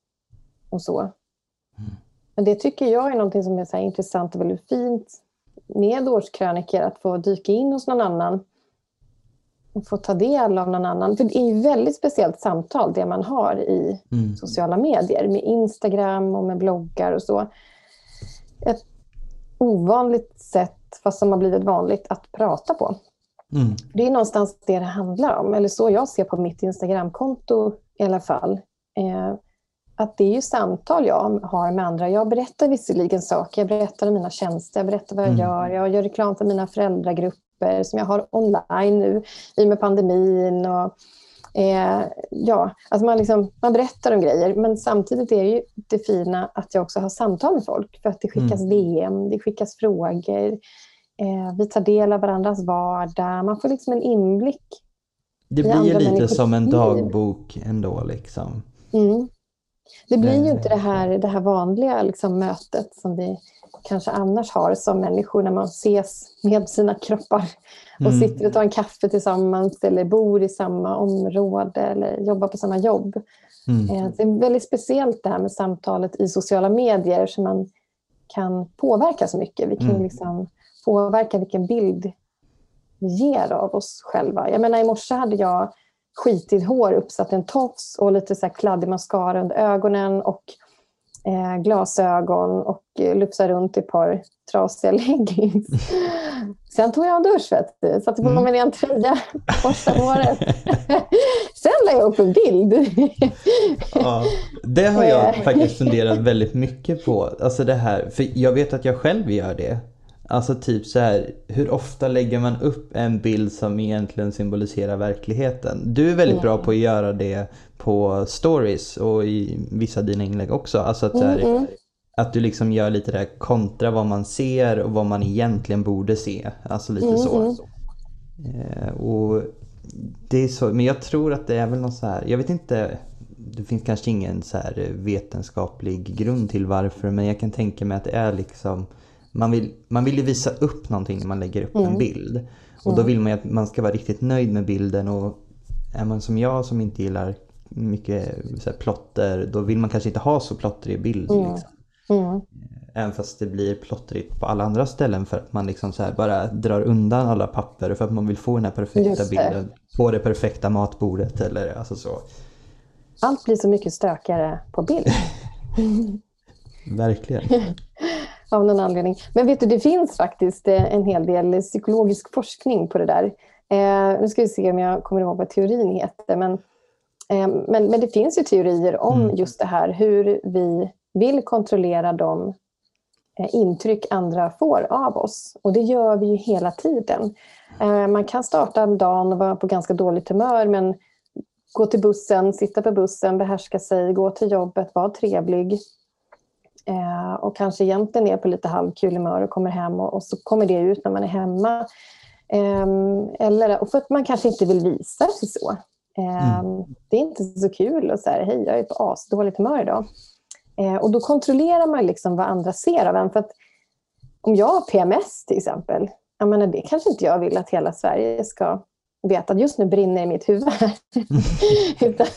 och så. Mm. Men det tycker jag är någonting som är så intressant och väldigt fint med årskrönikor, att få dyka in hos någon annan och få ta del av någon annan. För det är ju väldigt speciellt samtal det man har i Mm. sociala medier med Instagram och med bloggar och så. Ett ovanligt sätt, fast som har blivit vanligt, att prata på. Mm. Det är någonstans det det handlar om, eller så jag ser på mitt Instagramkonto i alla fall. Eh, att det är ju samtal jag har med andra. Jag berättar visserligen saker, jag berättar om mina tjänster, jag berättar vad jag Mm. gör, jag gör reklam för mina föräldragrupper som jag har online nu i och med pandemin. Och, eh, ja, alltså man, liksom, man berättar om grejer, men samtidigt är det ju det fina att jag också har samtal med folk, för att det skickas Mm. DM, det skickas frågor, eh, vi tar del av varandras vardag, man får liksom en inblick Det blir lite som en dagbok ändå liksom. Mm. Det blir ju inte det här, det här vanliga liksom, mötet som vi kanske annars har som människor när man ses med sina kroppar och Mm. sitter och tar en kaffe tillsammans eller bor i samma område eller jobbar på samma jobb. Mm. Eh, Det är väldigt speciellt det här med samtalet i sociala medier som man kan påverka så mycket. Vi kan Mm. liksom påverka vilken bild vi ger av oss själva. Jag menar, i morse hade jag skitigt hår, uppsatt en tofs och lite så här kladdig mascara under ögonen och eh, glasögon och eh, lufsade runt i ett par trasiga leggings. Sen tog jag en dusch, vet satte på Mm. mig en tröja, borstade håret. Sen la jag upp en bild. Ja, det har jag Eh. faktiskt funderat väldigt mycket på. Alltså det här, för jag vet att jag själv gör det. Alltså typ så här, hur ofta lägger man upp en bild som egentligen symboliserar verkligheten? Du är väldigt bra på att göra det på stories och i vissa av dina inlägg också. Alltså att, här, Mm, mm. att du liksom gör lite det här kontra vad man ser och vad man egentligen borde se. Alltså lite Mm, så. mm. Eh, och det är så, men jag tror att det är väl något så här, jag vet inte, det finns kanske ingen så här vetenskaplig grund till varför men jag kan tänka mig att det är liksom man vill, man vill ju visa upp någonting när man lägger upp en bild. Och då vill man ju att man ska vara riktigt nöjd med bilden och är man som jag som inte gillar mycket så här plotter då vill man kanske inte ha så plottrig bild. Liksom. Mm. Även fast det blir plottrigt på alla andra ställen för att man liksom så bara drar undan alla papper för att man vill få den här perfekta bilden på det perfekta matbordet eller alltså så. Allt blir så mycket stökigare på bild. Verkligen. av någon anledning. Men vet du, det finns faktiskt eh, en hel del psykologisk forskning på det där. Eh, nu ska vi se om jag kommer ihåg vad teorin heter. Men, eh, men, men det finns ju teorier om Mm. just det här, hur vi vill kontrollera de eh, intryck andra får av oss. Och det gör vi ju hela tiden. Eh, man kan starta dagen och vara på ganska dåligt humör, men gå till bussen, sitta på bussen, behärska sig, gå till jobbet, vara trevlig. Eh, och kanske egentligen är på lite halvkul humör och kommer hem och, och så kommer det ut när man är hemma. Ehm, eller och för att man kanske inte vill visa sig så. Ehm, Det är inte så kul att säga hej, jag är på asdåligt humör idag. Eh, och då kontrollerar man liksom vad andra ser av en. För att om jag har PMS till exempel, jag menar, det kanske inte jag vill att hela Sverige ska veta att just nu brinner i mitt huvud. Utan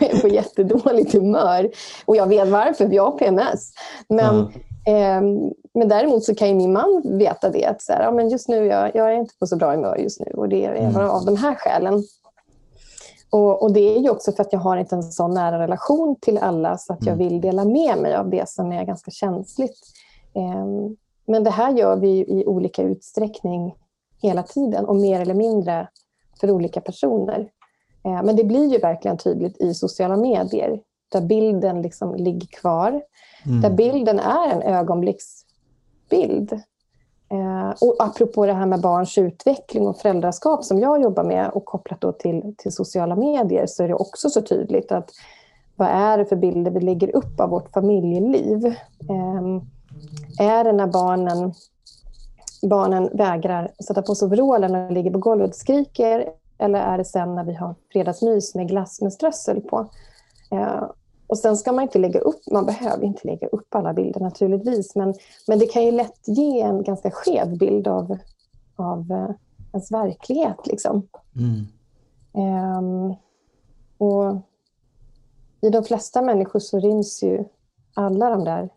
jag är på jättedåligt humör. Och jag vet varför, för jag har PMS. Men, Ja. ehm, men däremot så kan ju min man veta det. Att så här, ja, men just nu, jag, jag är inte på så bra humör just nu. Och det är Mm. av de här skälen. Och, och det är ju också för att jag har inte en sån nära relation till alla så att jag Mm. vill dela med mig av det som är ganska känsligt. Ehm, men det här gör vi i olika utsträckning hela tiden och mer eller mindre för olika personer. Eh, Men det blir ju verkligen tydligt i sociala medier där bilden liksom ligger kvar. Där Mm. bilden är en ögonblicksbild. Eh, och apropå det här med barns utveckling och föräldraskap som jag jobbar med och kopplat då till, till sociala medier så är det också så tydligt att vad är det för bilder vi lägger upp av vårt familjeliv? Eh, är det när barnen, barnen vägrar sätta på sig overallen och ligger på golvet och skriker eller är det sen när vi har fredagsmys med glass med strössel på? Eh, Och sen ska man inte lägga upp, man behöver inte lägga upp alla bilder naturligtvis, men, men det kan ju lätt ge en ganska skev bild av, av uh, ens verklighet. Liksom. Mm. Um, och i de flesta människor så ryms ju alla de där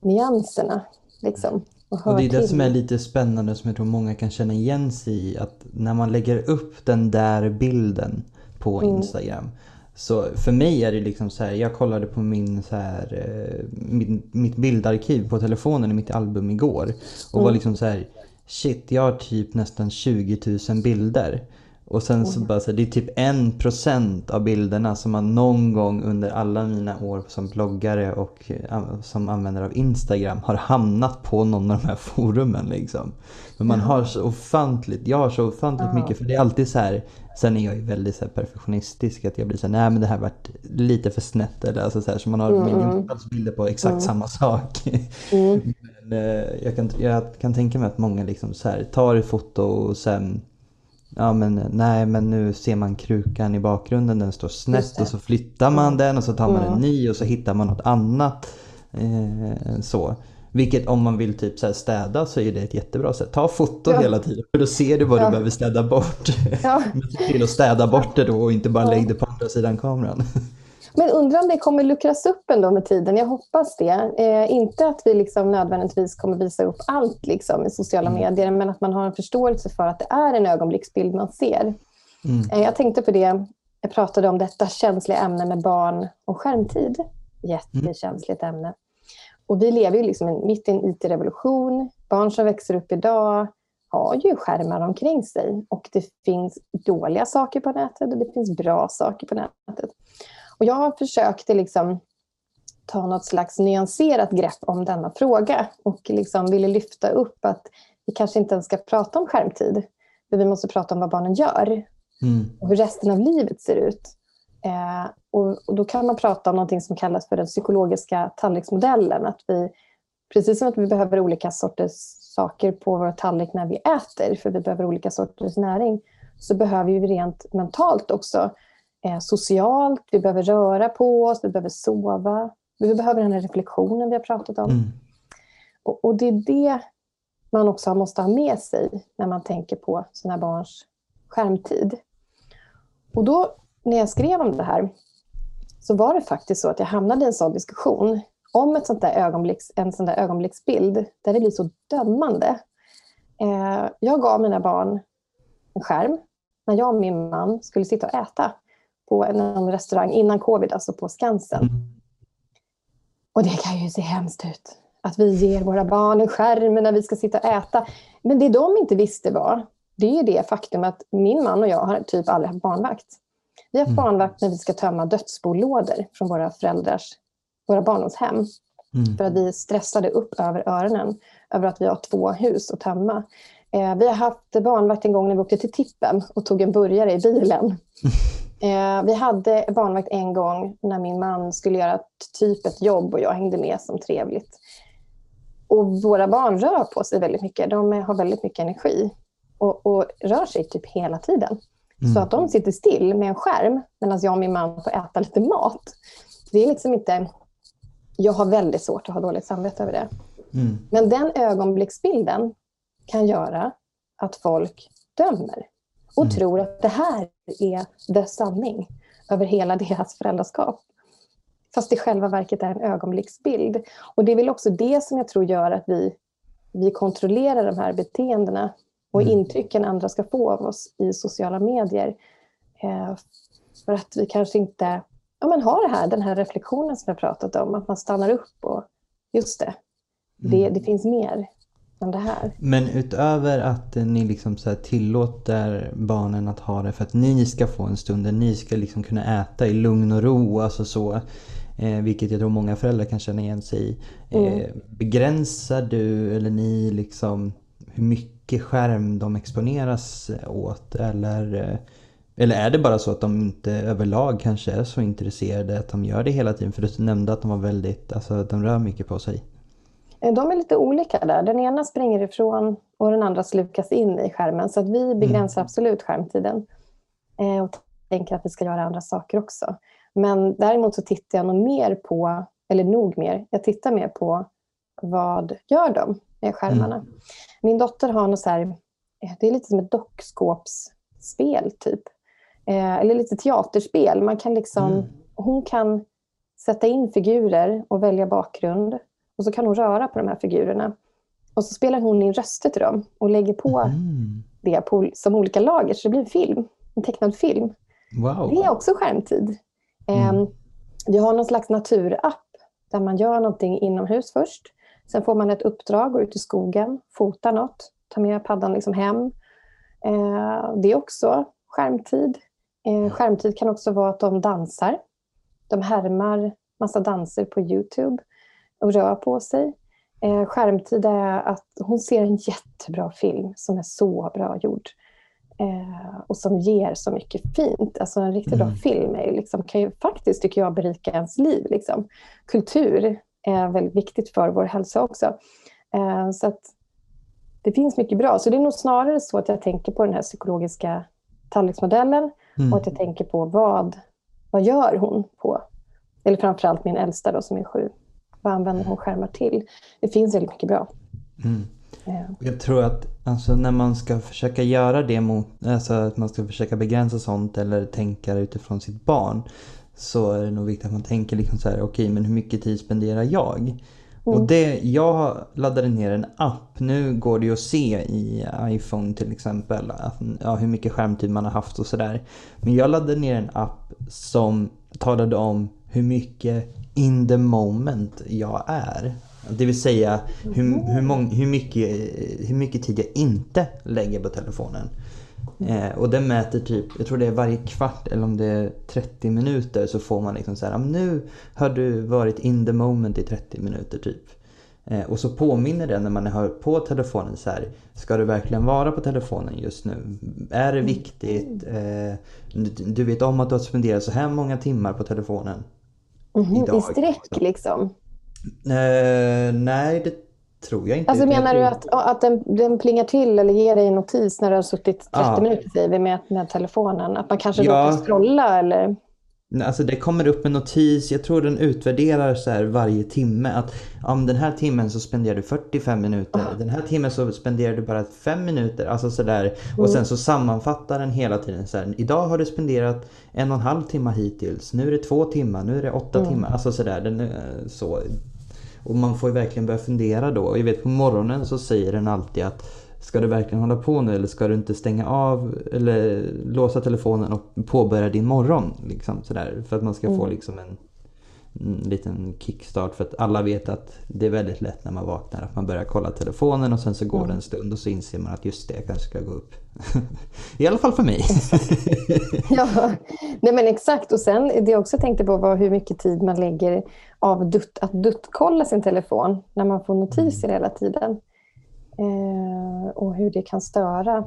nyanserna. Liksom, och, och det är det som är lite spännande som jag tror många kan känna igen sig i. Att när man lägger upp den där bilden på mm. Instagram. Så för mig är det liksom så här, jag kollade på min så här, eh, mitt, mitt bildarkiv på telefonen i mitt album igår. Och mm. var liksom så här, shit jag har typ nästan 20 000 bilder. Och sen så bara så det är typ en procent av bilderna som man någon gång under alla mina år som bloggare och eh, som användare av Instagram har hamnat på någon av de här forumen liksom. Men man har så ofantligt, jag har så ofantligt ja. mycket för det är alltid så här Sen är jag ju väldigt så här, perfektionistisk att jag blir så här, nej men det här varit lite för snett eller alltså så här, så man har mm. miljontals bilder på exakt mm. samma sak. Mm. men, eh, jag, kan, jag kan tänka mig att många liksom så här, tar ett foto och sen Ja men nej men nu ser man krukan i bakgrunden, den står snett och så flyttar man den och så tar man en ny och så hittar man något annat. Eh, så. Vilket om man vill typ så städa så är det ett jättebra sätt. Ta foto ja. hela tiden för då ser du vad ja. du behöver städa bort. Ja. Men se till att städa bort det då och inte bara ja. lägg det på andra sidan kameran. Men undrar om det kommer luckras upp ändå med tiden. Jag hoppas det. Eh, inte att vi liksom nödvändigtvis kommer visa upp allt liksom i sociala mm. medier, men att man har en förståelse för att det är en ögonblicksbild man ser. Mm. Eh, jag tänkte på det, jag pratade om detta känsliga ämne med barn och skärmtid. Jättekänsligt mm. ämne. Och vi lever ju liksom mitt i en IT-revolution. Barn som växer upp idag har ju skärmar omkring sig. Och det finns dåliga saker på nätet och det finns bra saker på nätet. Och jag har försökt liksom ta något slags nyanserat grepp om denna fråga och liksom ville lyfta upp att vi kanske inte ens ska prata om skärmtid. För vi måste prata om vad barnen gör mm. och hur resten av livet ser ut. Eh, och, och, då kan man prata om något som kallas för den psykologiska tallriksmodellen. Att vi, precis som att vi behöver olika sorters saker på vår tallrik när vi äter, för vi behöver olika sorters näring, så behöver vi rent mentalt också eh, socialt, vi behöver röra på oss, vi behöver sova. Vi behöver den här reflektionen vi har pratat om. Mm. Och, och, det är det man också måste ha med sig när man tänker på sina barns skärmtid. Och då när jag skrev om det här så var det faktiskt så att jag hamnade i en sån diskussion om ett sånt där ögonblicks, en sån där ögonblicksbild där det blir så dömande. Eh, jag gav mina barn en skärm när jag och min man skulle sitta och äta på en restaurang innan covid, alltså på Skansen. Mm. Och det kan ju se hemskt ut. Att vi ger våra barn en skärm när vi ska sitta och äta. Men det de inte visste var, det är ju det faktum att min man och jag har typ aldrig haft barnvakt. Vi har haft mm. barnvakt när vi ska tömma dödsbolådor från våra föräldrars våra barndomshem. Mm. För att vi stressade upp över öronen över att vi har två hus att tömma. Eh, vi har haft barnvakt en gång när vi åkte till tippen och tog en burgare i bilen. Eh, vi hade barnvakt en gång när min man skulle göra typ ett jobb och jag hängde med som trevligt. Och våra barn rör på sig väldigt mycket. De har väldigt mycket energi och, och rör sig typ hela tiden. Mm. Så att de sitter still med en skärm medan jag och min man får äta lite mat. Det är liksom inte... Jag har väldigt svårt att ha dåligt samvete över det. Mm. Men den ögonblicksbilden kan göra att folk dömer och mm. tror att det här är dess sanning över hela deras föräldraskap. Fast det i själva verket är en ögonblicksbild. Och det är väl också det som jag tror gör att vi, vi kontrollerar de här beteendena och mm. intrycken andra ska få av oss i sociala medier. Eh, för att vi kanske inte ja, men har det här, den här reflektionen som jag pratat om, att man stannar upp och just det, det, mm. det finns mer än det här. Men utöver att ni liksom så tillåter barnen att ha det för att ni ska få en stund där ni ska liksom kunna äta i lugn och ro, alltså så, eh, vilket jag tror många föräldrar kan känna igen sig i. Eh, mm. Begränsar du eller ni liksom hur mycket skärm de exponeras åt? Eller, eh, eller är det bara så att de inte överlag kanske är så intresserade att de gör det hela tiden? För du nämnde att de var väldigt, alltså de rör mycket på sig. Eh, de är lite olika där. Den ena springer ifrån och den andra slukas in i skärmen. Så att vi begränsar mm. absolut skärmtiden. Eh, och tänker att vi ska göra andra saker också. Men däremot så tittar jag nog mer på, eller nog mer, jag tittar mer på vad gör de med skärmarna. Mm. Min dotter har något så här, det är lite som ett dockskåpsspel typ. Eh, eller lite teaterspel. Man kan liksom, mm. Hon kan sätta in figurer och välja bakgrund. Och så kan hon röra på de här figurerna. Och så spelar hon in röster till dem och lägger på mm. det på, som olika lager. Så det blir en film, en tecknad film. Wow. Det är också skärmtid. Mm. Eh, jag har någon slags naturapp där man gör någonting inomhus först. Sen får man ett uppdrag, gå ut i skogen, fota något, ta med paddan liksom hem. Eh, det är också skärmtid. Eh, skärmtid kan också vara att de dansar. De härmar massa danser på Youtube och rör på sig. Eh, skärmtid är att hon ser en jättebra film som är så bra gjord. Eh, och som ger så mycket fint. Alltså en riktigt mm. bra film är liksom, kan ju faktiskt, tycker jag, berika ens liv. Liksom. Kultur är väldigt viktigt för vår hälsa också. Eh, så att det finns mycket bra. Så det är nog snarare så att jag tänker på den här psykologiska tallriksmodellen mm. och att jag tänker på vad, vad gör hon på, eller framförallt min äldsta då, som är sju. Vad använder hon skärmar till? Det finns väldigt mycket bra. Mm. Jag tror att alltså, när man ska försöka göra det mot, alltså att man ska försöka begränsa sånt eller tänka utifrån sitt barn så är det nog viktigt att man tänker liksom så här, okej okay, men hur mycket tid spenderar jag? Mm. Och det, jag laddade ner en app, nu går det ju att se i iPhone till exempel att, ja, hur mycket skärmtid man har haft och sådär. Men jag laddade ner en app som talade om hur mycket in the moment jag är. Det vill säga hur, hur, mång, hur, mycket, hur mycket tid jag inte lägger på telefonen. Eh, och den mäter typ, jag tror det är varje kvart eller om det är 30 minuter så får man liksom så här, nu har du varit in the moment i 30 minuter typ. Eh, och så påminner den när man har på telefonen så här, ska du verkligen vara på telefonen just nu? Är det viktigt? Eh, du vet om att du har spenderat så här många timmar på telefonen. Mm, idag. I sträck liksom? Eh, nej, det tror jag inte. Alltså menar du att, att den, den plingar till eller ger dig en notis när du har suttit 30 ja. minuter säger vi, med, med telefonen? Att man kanske ja. råkar scrolla eller? Alltså det kommer upp en notis, jag tror den utvärderar så här varje timme att om den här timmen så spenderar du 45 minuter, oh. den här timmen så spenderar du bara 5 minuter. Alltså sådär. Mm. Och sen så sammanfattar den hela tiden så här, idag har du spenderat en och en halv timme hittills, nu är det två timmar, nu är det åtta mm. timmar. Alltså sådär. Den, så. Och man får ju verkligen börja fundera då. Och jag vet på morgonen så säger den alltid att Ska du verkligen hålla på nu eller ska du inte stänga av eller låsa telefonen och påbörja din morgon? Liksom, sådär, för att man ska mm. få liksom en, en, liten kickstart. För att alla vet att det är väldigt lätt när man vaknar att man börjar kolla telefonen och sen så går mm. det en stund och så inser man att just det, jag kanske ska gå upp. I alla fall för mig. ja, nej men exakt. Och sen det jag också tänkte på var hur mycket tid man lägger av dutt, att duttkolla sin telefon när man får notiser mm. hela tiden. Eh, och hur det kan störa.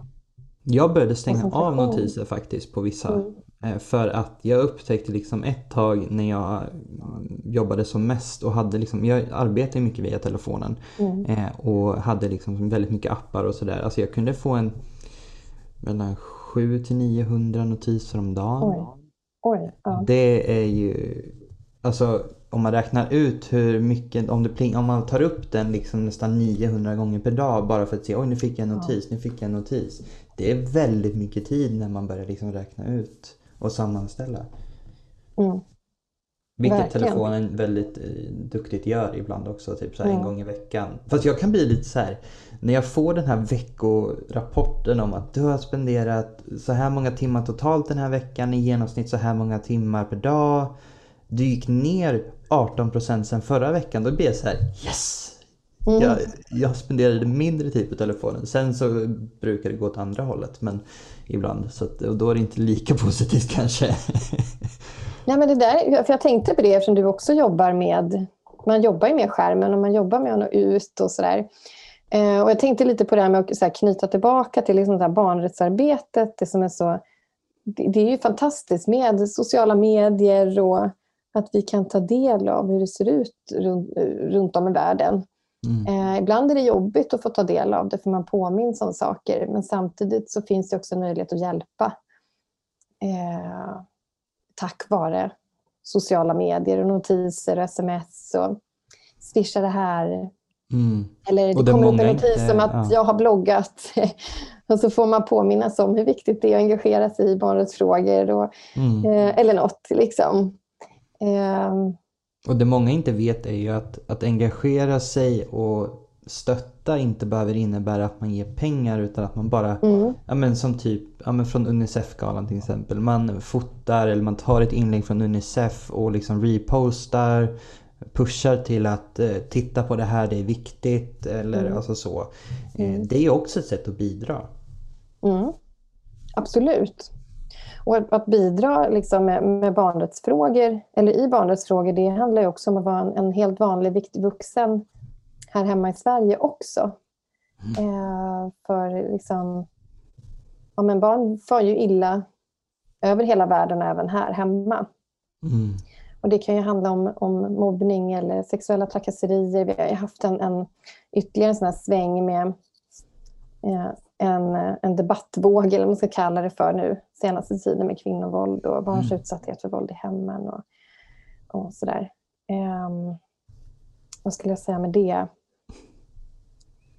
Jag började stänga av notiser faktiskt på vissa. Mm. Eh, för att jag upptäckte liksom ett tag när jag jobbade som mest och hade liksom, jag arbetade mycket via telefonen. Mm. Eh, och hade liksom väldigt mycket appar och sådär. Alltså jag kunde få en mellan 700 till 900 notiser om dagen. Oj. Oj, ja. Det är ju, alltså om man räknar ut hur mycket, om, det pling, om man tar upp den liksom nästan 900 gånger per dag bara för att se oj nu fick jag en notis, ja. nu fick jag en notis. Det är väldigt mycket tid när man börjar liksom räkna ut och sammanställa. Mm. Vilket Verkligen. telefonen väldigt eh, duktigt gör ibland också, typ så mm. en gång i veckan. Fast jag kan bli lite så här, när jag får den här veckorapporten om att du har spenderat så här många timmar totalt den här veckan, i genomsnitt så här många timmar per dag. Du gick ner 18% sen förra veckan, då blir jag så här yes! Mm. Jag, jag spenderade mindre tid på telefonen. Sen så brukar det gå åt andra hållet men ibland. Så att, och då är det inte lika positivt kanske. Nej, men det där, för jag tänkte på det eftersom du också jobbar med man jobbar ju med skärmen och man jobbar med att nå ut och sådär. Eh, och jag tänkte lite på det här med att här, knyta tillbaka till liksom det barnrättsarbetet. Det, som är så, det, det, är ju fantastiskt med sociala medier och att vi kan ta del av hur det ser ut runt, runt om i världen. Mm. Eh, ibland är det jobbigt att få ta del av det för man påminns om saker men samtidigt så finns det också möjlighet att hjälpa eh, tack vare sociala medier och notiser och sms och swisha det här. Mm. Eller det, det kommer upp en notis om att ja. jag har bloggat. och så får man påminnas om hur viktigt det är att engagera sig i barnrättsfrågor. Och, Mm. eh, eller något liksom. Eh, Och det många inte vet är ju att, att engagera sig och stötta inte behöver innebära att man ger pengar utan att man bara, mm, ja men som typ, ja men från Unicef-galan till exempel. Man fotar eller man tar ett inlägg från Unicef och liksom repostar, pushar till att eh, titta på det här, det är viktigt eller alltså så. Eh, det är också ett sätt att bidra. Mm. Absolut. Och att, bidra liksom med, med barnrättsfrågor, eller i barnrättsfrågor, det handlar ju också om att vara en, en helt vanlig, viktig vuxen här hemma i Sverige också. Eh, för liksom, ja, men barn far ju illa över hela världen och även här hemma. Mm. Och det kan ju handla om, om mobbning eller sexuella trakasserier. Vi har ju haft en, en ytterligare en sån sväng med eh, en, en debattvåg, eller vad man ska kalla det för nu, senaste tiden med kvinnovåld och barns utsatthet för våld i hemmen och, och sådär. Ehm, vad skulle jag säga med det?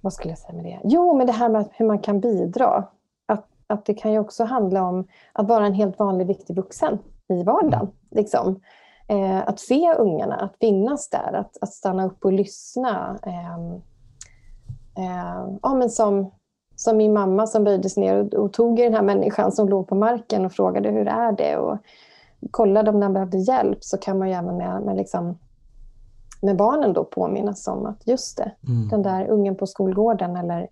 Vad skulle jag säga med det? Jo, men det här med hur man kan bidra. Att, att det kan ju också handla om att vara en helt vanlig viktig vuxen i vardagen. Liksom. Eh, att se ungarna, att finnas där, att, att stanna upp och lyssna. Eh, eh, ja, men som, som min mamma som böjde sig ner och, och tog i den här människan som låg på marken och frågade hur är det och kollade om den behövde hjälp så kan man ju även med, med, liksom, med barnen då påminnas om att just det, Mm. den där ungen på skolgården eller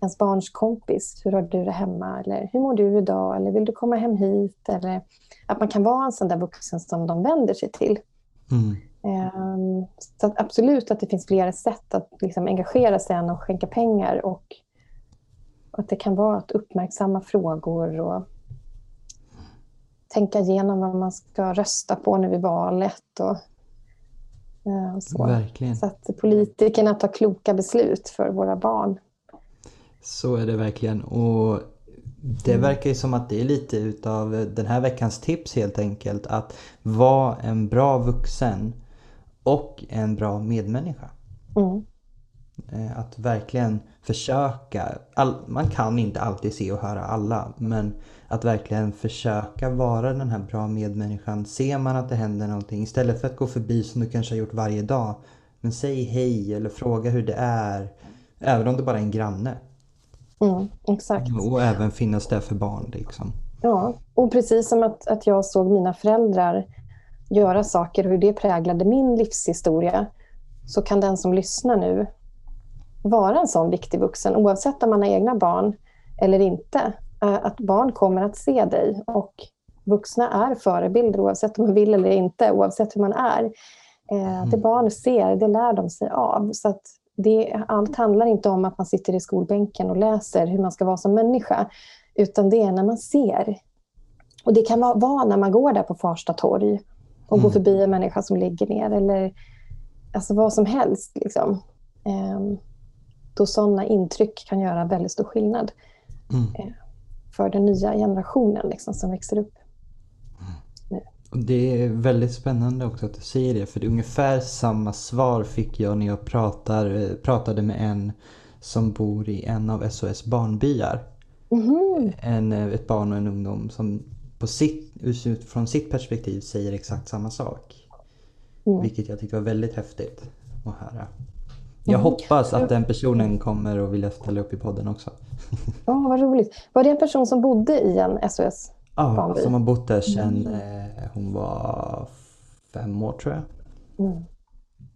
ens barns kompis, hur har du det hemma? Eller hur mår du idag? Eller vill du komma hem hit? Eller att man kan vara en sån där vuxen som de vänder sig till. Mm. Ehm, Så att absolut att det finns flera sätt att liksom engagera sig än att skänka pengar och att det kan vara att uppmärksamma frågor och tänka igenom vad man ska rösta på nu vid valet. Och, eh, och så. Verkligen. så att politikerna tar kloka beslut för våra barn. Så är det verkligen. Och det verkar ju som att det är lite utav den här veckans tips helt enkelt. Att vara en bra vuxen och en bra medmänniska. Mm. Eh, Att verkligen försöka. All, man kan inte alltid se och höra alla. Men att verkligen försöka vara den här bra medmänniskan. Ser man att det händer någonting. Istället för att gå förbi som du kanske har gjort varje dag. Men säg hej eller fråga hur det är. Även om det bara är en granne. Mm, exakt. Och även finnas där för barn liksom. Ja, och precis som att, att jag såg mina föräldrar göra saker och hur det präglade min livshistoria så kan den som lyssnar nu vara en sån viktig vuxen oavsett om man har egna barn eller inte. Eh, Att barn kommer att se dig och vuxna är förebilder oavsett om man vill eller inte, oavsett hur man är. Eh, Det barn ser, det lär de sig av. Så att det, allt handlar inte om att man sitter i skolbänken och läser hur man ska vara som människa, utan det är när man ser. Och det kan vara, när man går där på Farsta torg och går förbi en människa som ligger ner eller alltså vad som helst. Liksom. Ehm, då sådana intryck kan göra väldigt stor skillnad Mm. eh, för den nya generationen liksom, som växer upp. Och det är väldigt spännande också att du säger det. För det är ungefär samma svar fick jag när jag pratar, eh, pratade med en som bor i en av SOS barnbyar. Mhm. En, eh, ett barn och en ungdom som på sitt, utifrån sitt perspektiv säger exakt samma sak. Mm. Vilket jag tyckte var väldigt häftigt att höra. Jag hoppas att den personen kommer och vilja ställa upp i podden också. Ja, vad roligt. Var det en person som bodde i en SOS? Ja, Barnby. som har bott där sedan eh, hon var fem år tror jag. Mm.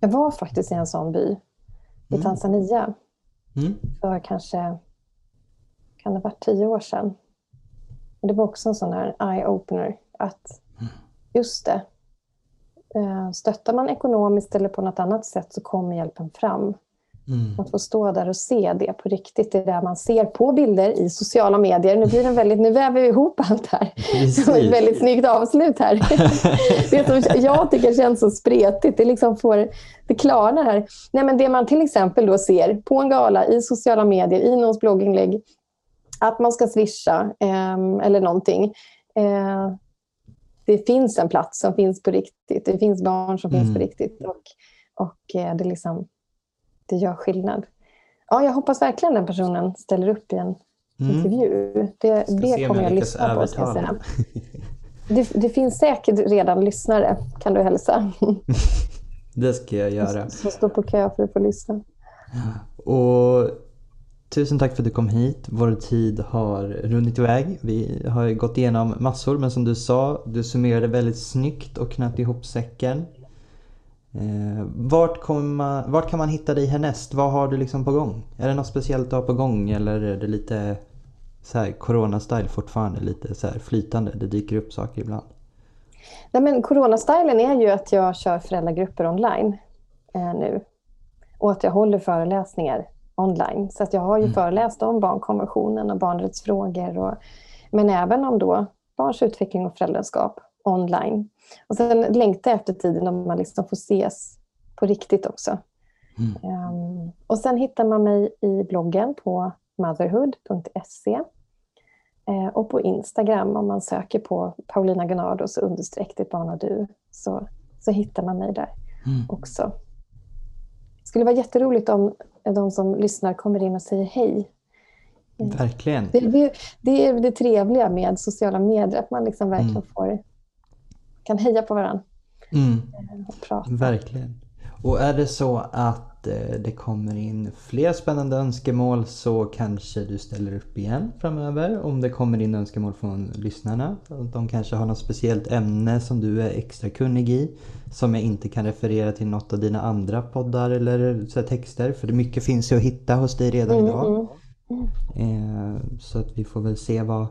Jag var faktiskt i en sån by i Tanzania Mm. för kanske kan det ha varit tio år sedan. Det var också en sån här eye-opener. Att just det, stöttar man ekonomiskt eller på något annat sätt så kommer hjälpen fram. Mm. Att få stå där och se det på riktigt, det där man ser på bilder i sociala medier. Nu, blir det väldigt, nu väver vi ihop allt här. Precis. Det var ett väldigt snyggt avslut här. det som jag tycker känns så spretigt, det, liksom får, det klarnar här. Nej, men det man till exempel då ser på en gala, i sociala medier, i någons blogginlägg, att man ska swisha eh, eller någonting. Eh, det finns en plats som finns på riktigt. Det finns barn som mm. finns på riktigt. Och, och eh, det, liksom, det gör skillnad. Ja, jag hoppas verkligen den personen ställer upp i en mm. intervju. Det, det kommer jag lyssna på. Ska jag säga. Det, det, finns säkert redan lyssnare, kan du hälsa. det ska jag göra. Som står på kö för att få lyssna. Och Tusen tack för att du kom hit. Vår tid har runnit iväg. Vi har gått igenom massor men som du sa, du summerade väldigt snyggt och knöt ihop säcken. Eh, vart, man, vart, kan man hitta dig härnäst? Vad har du liksom på gång? Är det något speciellt du har på gång eller är det lite så här corona-style fortfarande? Lite så här flytande, det dyker upp saker ibland. Nej, men corona-stylen är ju att jag kör föräldragrupper online eh, nu. Och att jag håller föreläsningar online. Så att jag har ju mm. föreläst om barnkonventionen och barnrättsfrågor. Och, men även om då barns utveckling och föräldraskap online. Och sen längtar jag efter tiden när man liksom får ses på riktigt också. Mm. Um, och sen hittar man mig i bloggen på motherhood.se uh, och på Instagram om man söker på Paulina Gunnardos understreck ditt barn och du så, så hittar man mig där mm. också. Det skulle vara jätteroligt om de som lyssnar kommer in och säger hej. Verkligen. Det, det, det är det trevliga med sociala medier, att man liksom verkligen mm. får, kan heja på varandra. Mm. Verkligen. Och är det så att eh, det kommer in fler spännande önskemål så kanske du ställer upp igen framöver. Om det kommer in önskemål från lyssnarna. De kanske har något speciellt ämne som du är extra kunnig i. Som jag inte kan referera till något av dina andra poddar eller så texter. För det mycket finns ju att hitta hos dig redan mm, idag. Mm. Eh, så att vi får väl se vad,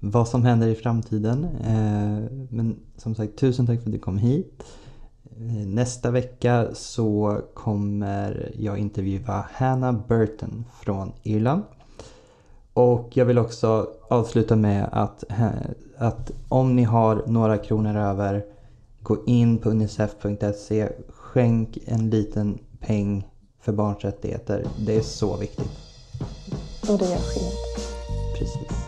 vad som händer i framtiden. Eh, men som sagt, tusen tack för att du kom hit. Eh, nästa vecka så kommer jag intervjua Hannah Burton från Irland. Och jag vill också avsluta med att, att om ni har några kronor över, gå in på unicef.se, skänk en liten peng för barns rättigheter. Det är så viktigt. Och det gör skillnad. Precis.